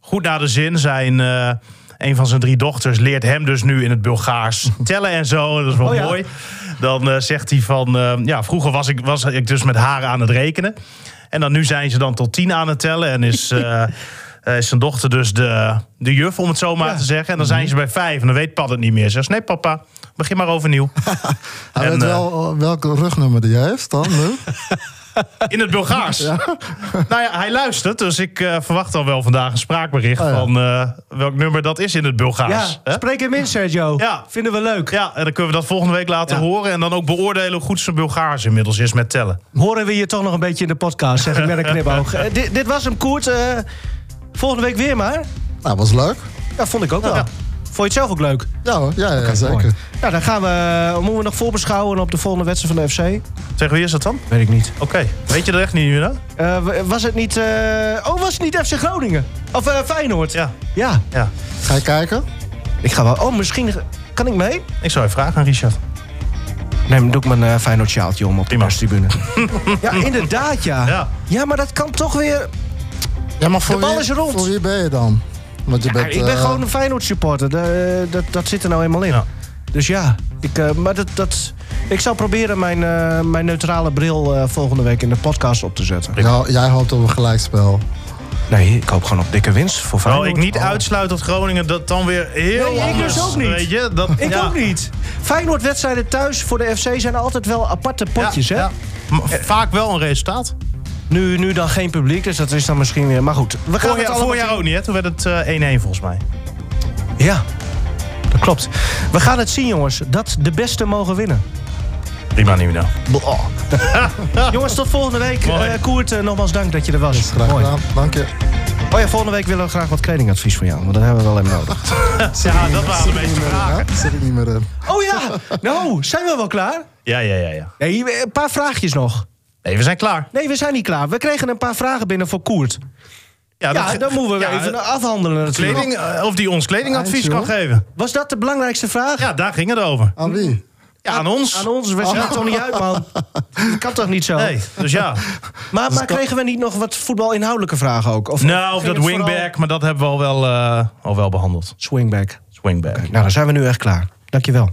goed naar de zin. Zijn, eh, een van zijn drie dochters leert hem dus nu in het Bulgaars tellen en zo. Dat is wel Oh ja. mooi. Dan eh, zegt hij van... eh, ja, vroeger was ik, was ik dus met haar aan het rekenen. En dan nu zijn ze dan tot tien aan het tellen. En is, eh, is zijn dochter dus de, de juf, om het zo maar Ja. te zeggen. En dan zijn ze bij vijf en dan weet Pat het niet meer. Ze zegt, nee papa, begin maar overnieuw. Hij En, weet wel welke rugnummer die heeft dan nu. In het Bulgaars. Nou ja, hij luistert. Dus ik eh, verwacht al wel vandaag een spraakbericht... Oh ja. van eh, welk nummer dat is in het Bulgaars. Ja, hè? spreek hem in, Sergio. Ja. Vinden we leuk. Ja, en dan kunnen we dat volgende week laten Ja. horen. En dan ook beoordelen hoe goed zijn Bulgaars inmiddels is met tellen. Horen we je toch nog een beetje in de podcast, zeg ik met een knipoog. Eh, dit, dit was hem, Koert. Eh, volgende week weer maar. Nou, was leuk. Ja, vond ik ook wel. Ja. Vond je het zelf ook leuk? Ja hoor, ja, ja, zeker. Nou, dan gaan we, moeten we nog voorbeschouwen op de volgende wedstrijd van de FC? Zeg, wie is dat dan? Weet ik niet. Oké. Weet je er echt niet meer dan? Eh, was het niet... eh, oh, was het niet FC Groningen? Of eh, Feyenoord? Ja. Ja. ja. Ga je kijken? Ik ga wel... Oh, misschien... Kan ik mee? Ik zou je vragen aan Richard. Nee, dan doe ik mijn eh Feyenoord sjaaltje om op de Prima. perstribune. ja, inderdaad, ja. Ja. Ja, maar dat kan toch weer... Ja, maar voor De bal wie, is rond. Voor wie ben je dan? Want je Ja, bent, ik ben eh, gewoon een Feyenoord supporter. De- dat, dat zit er nou eenmaal in. Ja. Dus ja, ik, eh, maar dat, dat, ik zal proberen mijn, eh, mijn neutrale bril eh, volgende week in de podcast op te zetten. ja, jij hoopt op een gelijkspel. Nee, ik hoop gewoon op dikke winst voor Feyenoord. ik niet uitsluit dat Groningen dat dan weer heel Nee, ik anders... dus ook niet. Weet je? Dat, Ik ja. ook niet. Feyenoord-wedstrijden thuis voor de FC zijn altijd wel aparte potjes, Ja, hè? ja. Vaak wel een resultaat. Nu, nu dan geen publiek, dus dat is dan misschien weer... Maar goed, we gaan het jaar, allemaal vorig jaar zien. ook niet, hè? Toen werd het eh, 1-1 volgens mij. Ja, dat klopt. We gaan het zien, jongens. Dat de beste mogen winnen. Prima, niet meer jongens, tot volgende week. Eh, Koert, eh, nogmaals dank dat je er was. Graag Mooi. gedaan. Dank je. Oh ja, volgende week willen we graag wat kledingadvies van jou. Want dat hebben we wel even nodig. Ja, dat waren de meeste vragen. Zit ik niet meer in. Oh ja, nou, zijn we wel klaar? Ja, ja, ja, ja. Nee, een paar vraagjes nog. Nee, we zijn klaar. Nee, we zijn niet klaar. We kregen een paar vragen binnen voor Koert. Ja, dat- dan moeten we ja, even afhandelen natuurlijk. Kleding, eh, of die ons kledingadvies kan geven. Was dat de belangrijkste vraag? Ja, daar ging het over. Aan wie? Ja, aan ons. Aan ons, we zijn er toch niet uit, man. Dat kan toch niet zo? Nee, dus ja. Maar, maar kregen we niet nog wat voetbalinhoudelijke vragen ook? Of Nou, of dat vooral- wingback, maar dat hebben we al wel, eh, al wel behandeld. Swingback. Swingback. Nou, dan zijn we nu echt klaar. Dankjewel.